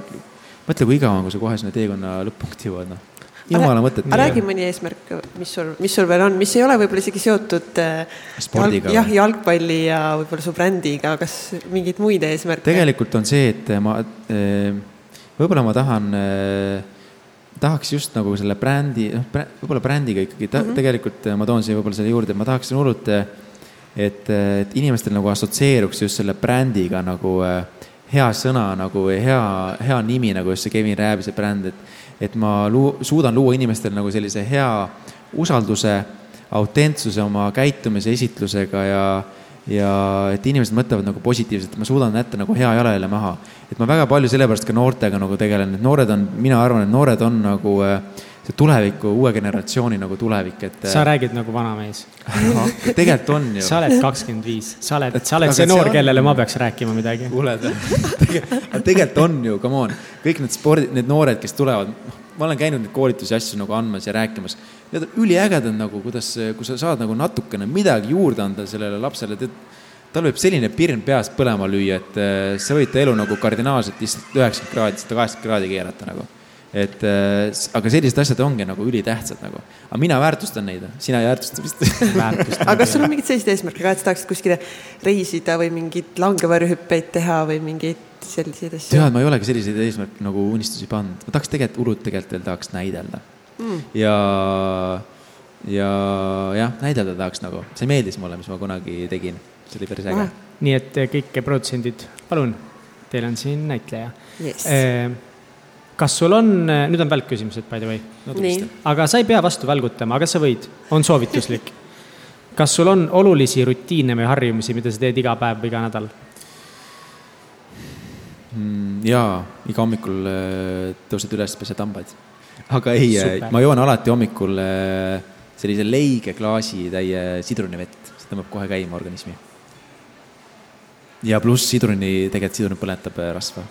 mõtle, kui igav on, kui sa kohe sinna teekonna lõpp-punkti jõuad, noh jumala mõtet. aga räägi mõni eesmärk, mis sul, mis sul veel on, mis ei ole võib-olla isegi seotud äh, spordiga. jah, jalgpalli ja võib-olla su brändiga, kas mingeid muid eesmärke? tegelikult on see, et ma, äh, võib-olla ma tahan, tahaks just nagu selle brändi, noh, võib-olla brändiga ikkagi, ta, mm -hmm. tegelikult ma toon siia võib-olla selle juurde, ma tahaksin hullult et, et inimestel nagu assotsieeruks just selle brändiga nagu äh, hea sõna nagu hea, hea nimi nagu just see Kevin Rääbise bränd, et, et ma luu-, suudan luua inimestel nagu sellise hea usalduse, autentsuse oma käitumise, esitlusega ja, ja et inimesed mõtlevad nagu positiivselt, ma suudan jätta nagu hea jalajälje maha. et ma väga palju sellepärast ka noortega nagu tegelen, et noored on, mina arvan, et noored on nagu äh, tuleviku, uue generatsiooni nagu tulevik, et. sa räägid nagu vanamees tegelikult on ju. sa oled kakskümmend viis, sa oled, sa oled see noor, kellele ma peaks rääkima midagi. kuuled või? tegelikult on ju, come on, kõik need spordi, need noored, kes tulevad, noh, ma olen käinud neid koolitusi, asju nagu andmas ja rääkimas. Need on üliägedad nagu, kuidas, kui sa saad nagu natukene midagi juurde anda sellele lapsele, tead tal võib selline pirn peas põlema lüüa, et äh, sa võid ta elu nagu kardinaalselt lihtsalt üheksakümmend kraadi, sada kaheksakümmend kraadi keerata nagu et äh, aga sellised asjad ongi nagu ülitähtsad nagu, aga mina väärtustan neid, sina ei väärtusta vist. Aga kas sul on mingeid selliseid eesmärke ka, et sa tahaksid kuskile reisida või mingeid langevarjuhüppeid teha või mingeid selliseid asju? tead, ma ei olegi selliseid eesmärke nagu unistusi pannud, ma tahaks tegelikult, hullult tegelikult veel tahaks näidelda. Mm. ja, ja jah, näidelda tahaks nagu, see meeldis mulle, mis ma kunagi tegin, see oli päris äge. nii et kõik produtsendid, palun, teil on siin näitleja. Yes. Kas sul on, nüüd on välkküsimused, by the way no,. aga sa ei pea vastu välgutama, aga sa võid, on soovituslik. kas sul on olulisi rutiine või harjumusi, mida sa teed iga päev või iga nädal mm,? jaa, iga hommikul äh, tõused üles, pesed hambaid. aga ei, äh, ma joon alati hommikul äh, sellise leige klaasitäie sidrunivett, see tõmbab kohe käima organismi. ja pluss sidruni, tegelikult sidrun põletab rasva.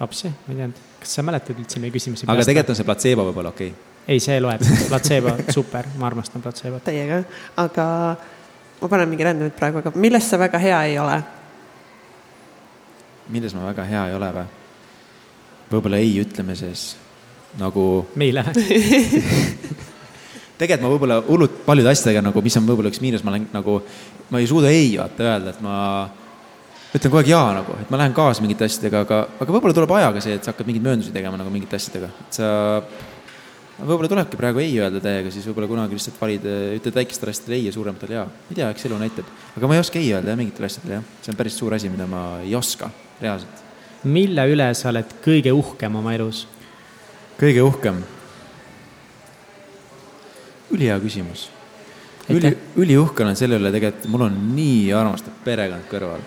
apsi, ma ei teadnud kas sa mäletad üldse meie küsimusi? aga tegelikult on see platseebo võib-olla okei okay.? ei, see loeb, platseebo, super, ma armastan platseebot. Teiega, aga ma panen mingi randomit praegu, aga milles sa väga hea ei ole? milles ma väga hea ei ole või? võib-olla ei ütlemises nagu. meile tegelikult ma võib-olla hullult paljude asjadega nagu, mis on võib-olla üks miinus, ma olen nagu, ma ei suuda ei vaata öelda, et ma ütlen kogu aeg jaa nagu, et ma lähen kaasa mingite asjadega, aga, aga võib-olla tuleb ajaga see, et sa hakkad mingeid mööndusi tegema nagu mingite asjadega, et sa võib-olla tulebki praegu ei öelda täiega, siis võib-olla kunagi lihtsalt valid, ütled väikestele asjadele ei ja suurematele jaa. ei tea, eks elu näitab. aga ma ei oska ei öelda jah, mingitele asjadele jah, see on päris suur asi, mida ma ei oska reaalselt. mille üle sa oled kõige uhkem oma elus? kõige uhkem? ülihea küsimus. üli, üliuhke olen selle üle tegelikult, mul on nii armastav perekond kõrval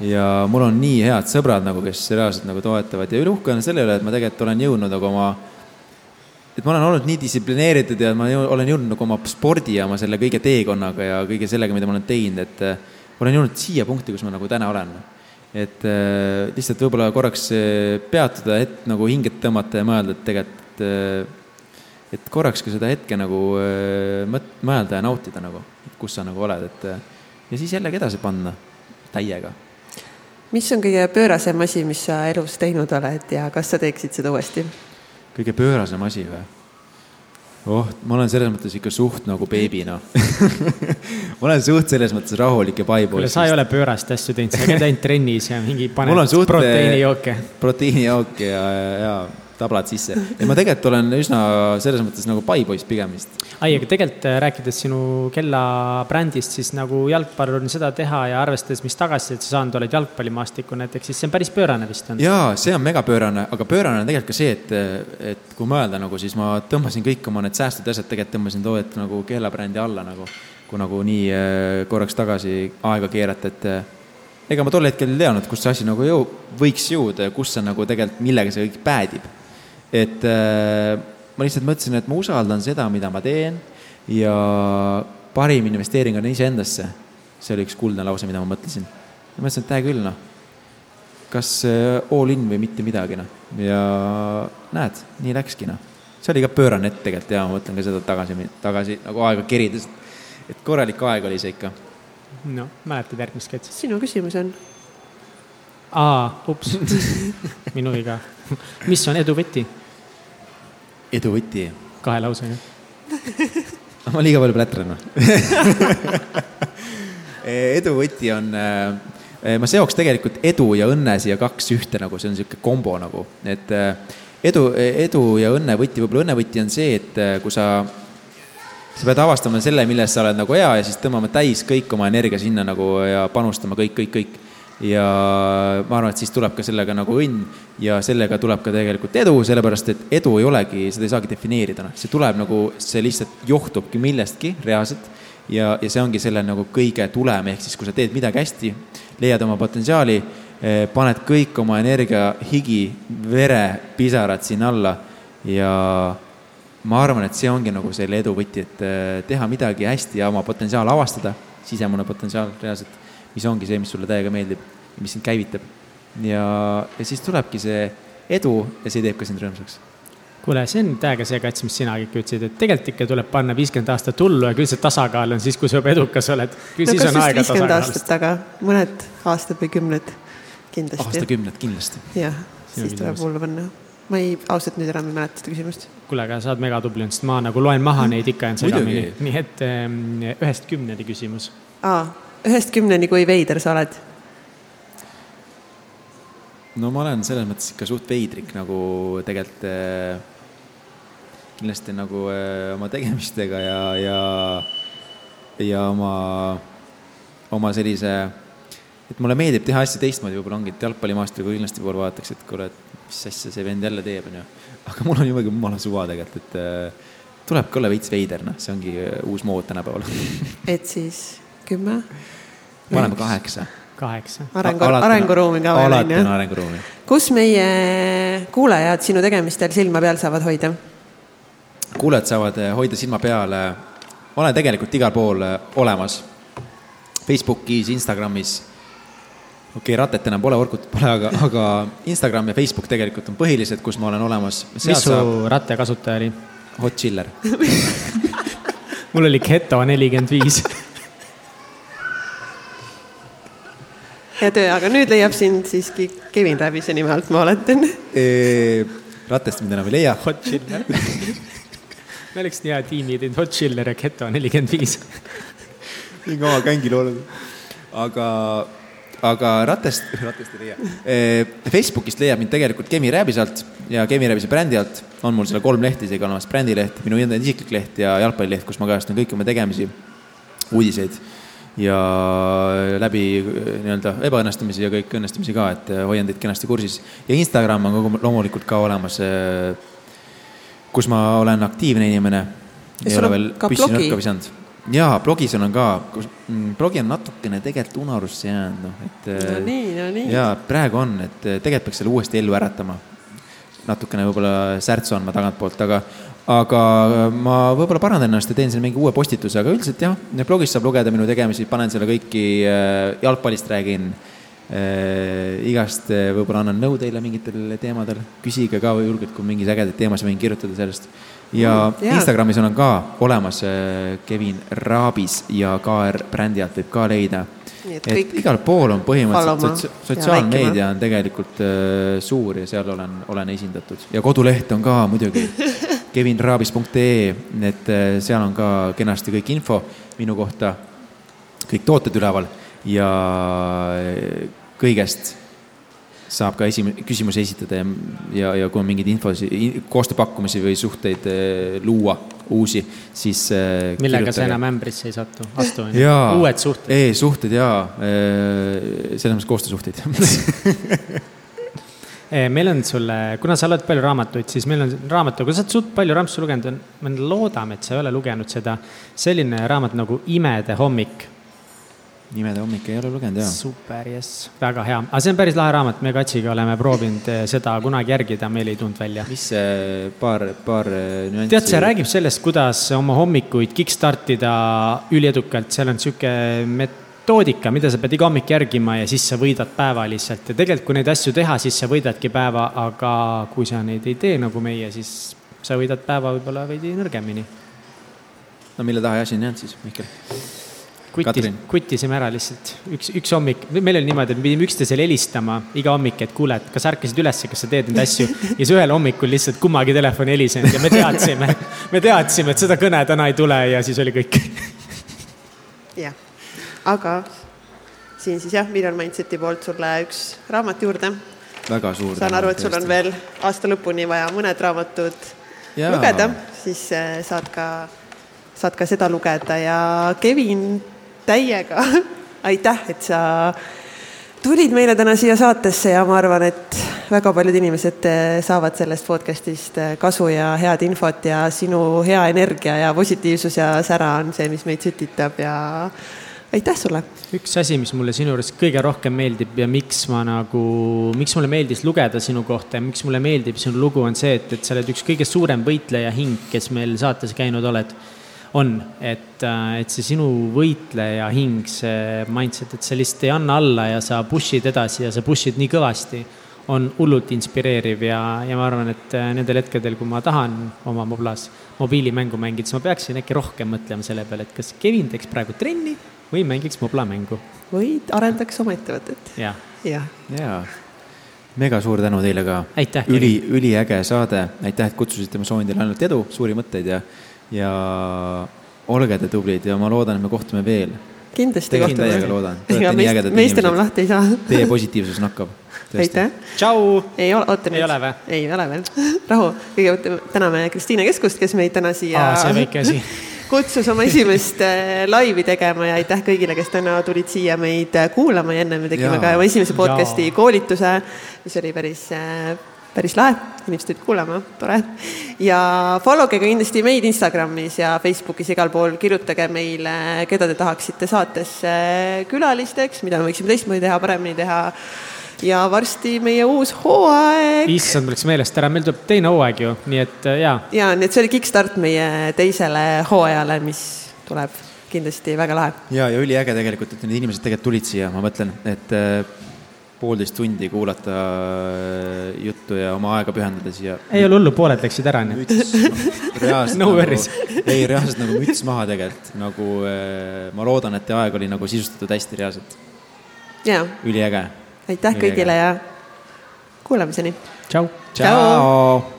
ja mul on nii head sõbrad nagu, kes reaalselt nagu toetavad ja üliuhke on selle üle, et ma tegelikult olen jõudnud nagu oma, et ma olen olnud nii distsiplineeritud ja ma olen jõudnud nagu oma spordi ja oma selle kõige teekonnaga ja kõige sellega, mida ma olen teinud, et äh, olen jõudnud siia punkti, kus ma nagu täna olen. et äh, lihtsalt võib-olla korraks äh, peatuda, et nagu hinget tõmmata ja mõelda, et tegelikult äh, et korraks ka seda hetke nagu äh, mõt-, mõelda ja nautida nagu, kus sa nagu oled, et ja siis jällegi edasi panna täiega mis on kõige pöörasem asi, mis sa elus teinud oled ja kas sa teeksid seda uuesti? kõige pöörasem asi või? oh, ma olen selles mõttes ikka suht nagu beebi, noh ma olen suht selles mõttes rahulik ja paipoiss. kuule, sa ei ole pöörast asju teinud, sa käid ainult trennis ja mingi paned proteiinijooke. proteiinijooke ja, ja, ja tablad sisse. ja ma tegelikult olen üsna selles mõttes nagu paipoiss pigem vist. ai, aga tegelikult äh, rääkides sinu kellabrändist, siis nagu jalgpallur on seda teha ja arvestades, mis tagasisidet sa saanud oled jalgpallimaastikul näiteks, siis see on päris pöörane vist on. jaa, see on megapöörane, aga pöörane on tegelikult ka see, et, et kui mõelda nagu, siis ma tõmbasin kõik oma need säästud ja asjad, tegelikult tõmbasin toodet nagu kellabrändi alla nagu, kui nagu nii äh, korraks tagasi aega keerata, et äh, ega ma tol hetkel ei teadnud, kust see asi nagu jõu-, võiks jõuda ja kus see nagu tegelikult, millega see kõik päädib et äh, ma lihtsalt mõtlesin, et ma usaldan seda, mida ma teen ja parim investeering on iseendasse. see oli üks kuldne lause, mida ma mõtlesin. ma mõtlesin, et hea küll, noh. kas äh, all in või mitte midagi, noh. ja näed, nii läkski, noh. see oli ka pöörane hetk tegelikult ja ma mõtlen ka seda tagasi, tagasi nagu aega kerides. et korralik aeg oli see ikka. noh, mäletad järgmist sketši? sinu küsimus on aa, ups minu viga. mis on edu võti? edu võti? kahe lausega ma liiga palju plätran või edu võti on, äh, ma seoks tegelikult edu ja õnne siia kaks ühte nagu, see on niisugune kombo nagu, et edu, edu ja õnne võti, võib-olla õnne võti on see, et kui sa sa pead avastama selle, milles sa oled nagu hea ja siis tõmbama täis kõik oma energia sinna nagu ja panustama kõik, kõik, kõik ja ma arvan, et siis tuleb ka sellega nagu õnn ja sellega tuleb ka tegelikult edu, sellepärast et edu ei olegi, seda ei saagi defineerida, noh, see tuleb nagu, see lihtsalt johtubki millestki reaalselt ja, ja see ongi selle nagu kõige tulem, ehk siis kui sa teed midagi hästi, leiad oma potentsiaali, eh, paned kõik oma energia, higi, vere, pisarad sinna alla ja ma arvan, et see ongi nagu selle edu võti, et eh, teha midagi hästi ja oma potentsiaal avastada, sisemune potentsiaal reaalselt mis ongi see, mis sulle täiega meeldib, mis sind käivitab. ja, ja siis tulebki see edu ja see teeb ka sind rõõmsaks kuule, see on täiega see kats, mis sinagi ikka ütlesid, et tegelikult ikka tuleb panna viiskümmend aastat hullu ja küll see tasakaal on siis, kui sa juba edukas oled. no kas just viiskümmend aastat, aga mõned aastad või kümned kindlasti. aastakümned kindlasti. jah, siis tuleb hullu panna. ma ei, ausalt nüüd enam ei mäleta seda küsimust. kuule, aga sa oled megatubli olnud, sest ma nagu loen maha neid ikka ainult segamini. nii et ähm, ühest kümneni küsimus. aa, ühest kümneni, kui veider sa oled? no ma olen selles mõttes ikka suht veidrik nagu tegelikult äh, kindlasti nagu äh, oma tegemistega ja, ja, ja oma, oma sellise, et mulle meeldib teha asju teistmoodi, võib-olla ongi, et jalgpallimaasturi kui kindlasti poole vaadatakse, et kuule, et mis asja see vend jälle teeb, onju. aga mul on jumala jumala suva tegelikult, et äh, tulebki olla veits veider, noh, see ongi uus mood tänapäeval et siis kümme? Paneme kaheksa. kaheksa. arengu, arenguruumi ka veel, on arenguruumi. kus meie kuulajad sinu tegemistel silma peal saavad hoida? kuulajad saavad äh, hoida silma peal, olen tegelikult igal pool olemas. Facebookis, Instagramis okei okay,, ratet enam pole, Orkut pole, aga, aga Instagram ja Facebook tegelikult on põhilised, kus ma olen olemas. mis su saab... ratte kasutaja oli? Hot Chiller mul oli Keto nelikümmend viis. hea töö, aga nüüd leiab sind siiski Kevin Räbise nime alt, ma oletan e,. ratest mind enam ei leia. Hot Chiller me oleks nii hea tiimi teinud, Hot Chiller ja Keto nelikümmend viis. nii kaua gängil olnud. aga aga ratast, ratast ei leia. Eh, Facebookist leiab mind tegelikult Kemi Rääbise alt ja Kemi Rääbise brändi alt on mul seal kolm lehte isegi olemas, brändileht, minu enda isiklik leht ja jalgpallileht, kus ma kajastan kõiki oma tegemisi, uudiseid ja läbi eh, nii-öelda ebaõnnestumisi ja kõik õnnestumisi ka, et eh, hoian teid kenasti kursis. ja Instagram on loomulikult ka olemas, kus ma olen aktiivne inimene. ei ole veel püssi nõrka visanud jaa, blogis olen ka, kus mm, blogi on natukene tegelikult unarusse jäänud, noh, et. no äh, nii, no nii. jaa, praegu on, et äh, tegelikult peaks selle uuesti ellu äratama. natukene võib-olla särtsu andma tagantpoolt, aga, aga ma võib-olla parandan ennast ja teen seal mingi uue postituse, aga üldiselt jah, blogis saab lugeda minu tegemisi, panen selle kõiki, äh, jalgpallist räägin äh,. igast võib-olla annan nõu teile mingitel teemadel, küsige ka julgelt, kui mingis ägedaid teemasid võin kirjutada sellest ja mm, Instagramis olen ka olemas äh, Kevin Raabis ja KR brändi alt võib ka leida. et, et igal pool on põhimõtteliselt sots, sotsiaalmeedia on tegelikult äh, suur ja seal olen, olen esindatud ja koduleht on ka muidugi kevinraabis.ee, et äh, seal on ka kenasti kõik info minu kohta, kõik tooted üleval ja äh, kõigest saab ka esim-, küsimusi esitada ja, ja, ja kui on mingeid infosi, koostööpakkumisi või suhteid äh, luua, uusi, siis millega sa enam ämbrisse ei satu, astu, on ju? uued suhted. suhted jaa. Selles mõttes koostöösuhteid meil on sulle, kuna sa oled palju raamatuid, siis meil on raamatu, kui sa oled suht palju raamatuid lugenud, me loodame, et sa ei ole lugenud seda, selline raamat nagu Imede hommik nimede hommik ei ole lugenud, jaa. super, jess, väga hea, aga see on päris lahe raamat, me Katsiga oleme proovinud eh, seda kunagi järgida, meil ei tulnud välja. mis see paar, paar eh, nüanssi? tead, see räägib sellest, kuidas oma hommikuid kick-startida üliedukalt, seal on sihuke metoodika, mida sa pead iga hommik järgima ja siis sa võidad päeva lihtsalt ja tegelikult, kui neid asju teha, siis sa võidadki päeva, aga kui sa neid ei tee nagu meie, siis sa võidad päeva võib-olla veidi nõrgemini. no mille taha asi on jäänud siis, Mihkel? kutis, kutisime ära lihtsalt üks, üks hommik, meil oli niimoodi, et me pidime üksteisele helistama iga hommik, et kuule, et kas ärkasid üles, kas sa teed neid asju. ja siis ühel hommikul lihtsalt kummagi telefon ei helisenud ja me teadsime, me teadsime, et seda kõne täna ei tule ja siis oli kõik. jah, aga siin siis jah, Million Mindseti poolt sulle üks raamat juurde. väga suur. saan aru, et sul on veel aasta lõpuni vaja mõned raamatud ja. lugeda, siis eh, saad ka saad ka seda lugeda ja Kevin täiega aitäh, et sa tulid meile täna siia saatesse ja ma arvan, et väga paljud inimesed eh, saavad sellest podcast'ist eh, kasu ja head infot ja sinu hea energia ja positiivsus ja sära on see, mis meid sütitab ja aitäh sulle. üks asi, mis mulle sinu juures kõige rohkem meeldib ja miks ma nagu, miks mulle meeldis lugeda sinu kohta ja miks mulle meeldib sinu lugu, on see, et, et sa oled üks kõige suurem võitleja hing, kes meil saates käinud oled on, et, äh, et see sinu võitleja hing, see mindset, et sa lihtsalt ei anna alla ja sa push'id edasi ja sa push'id nii kõvasti, on hullult inspireeriv ja, ja ma arvan, et äh, nendel hetkedel, kui ma tahan oma moblas mobiilimängu mängida, siis ma peaksin äkki rohkem mõtlema selle peale, et kas Kevin teeks praegu trenni või mängiks moblamängu. või arendaks oma ettevõtet. jah. jah ja. ja mega suur tänu teile ka. üli, üliäge saade, aitäh, et kutsusite, ma soovin teile ainult edu, suuri mõtteid ja, ja olge te tublid ja ma loodan, et me kohtume veel. kindlasti kohtume. täiega loodan. ega meist, meist enam lahti ei saa. Teie positiivsus nakkab. aitäh. tšau. ei ole, oota nüüd. ei ole või? ei ole veel. rahu, kõigepealt täname Kristiine Keskust, kes meid täna siia. see väike asi kutsus oma esimest äh, laivi tegema ja aitäh kõigile, kes täna tulid siia meid äh, kuulama ja enne me tegime ja. ka oma esimese podcast'i koolituse, mis oli päris äh, päris lahe, inimesed tulid kuulama, tore. ja follow ge kindlasti meid Instagramis ja Facebookis, igal pool, kirjutage meile, keda te tahaksite saatesse külalisteks, mida me võiksime teistmoodi teha, paremini teha ja varsti meie uus hooaeg. issand, mul läks meelest ära, meil tuleb teine hooaeg ju, nii et ja. ja, nii et see oli kickstart meie teisele hooajale, mis tuleb kindlasti väga lahe. ja, ja üliäge tegelikult, et need inimesed tegelikult tulid siia, ma mõtlen, et poolteist tundi kuulata äh, juttu ja oma aega pühendada siia. ei ole hullu, pooled läksid ära, nii et. noh, reaalselt no nagu, ei, reaalselt nagu müts maha tegelikult, nagu äh, ma loodan, et teie aeg oli nagu sisustatud hästi reaalselt. üliäge. Aitäh Üliäge. kõigile ja kuulamiseni. tšau. tšau.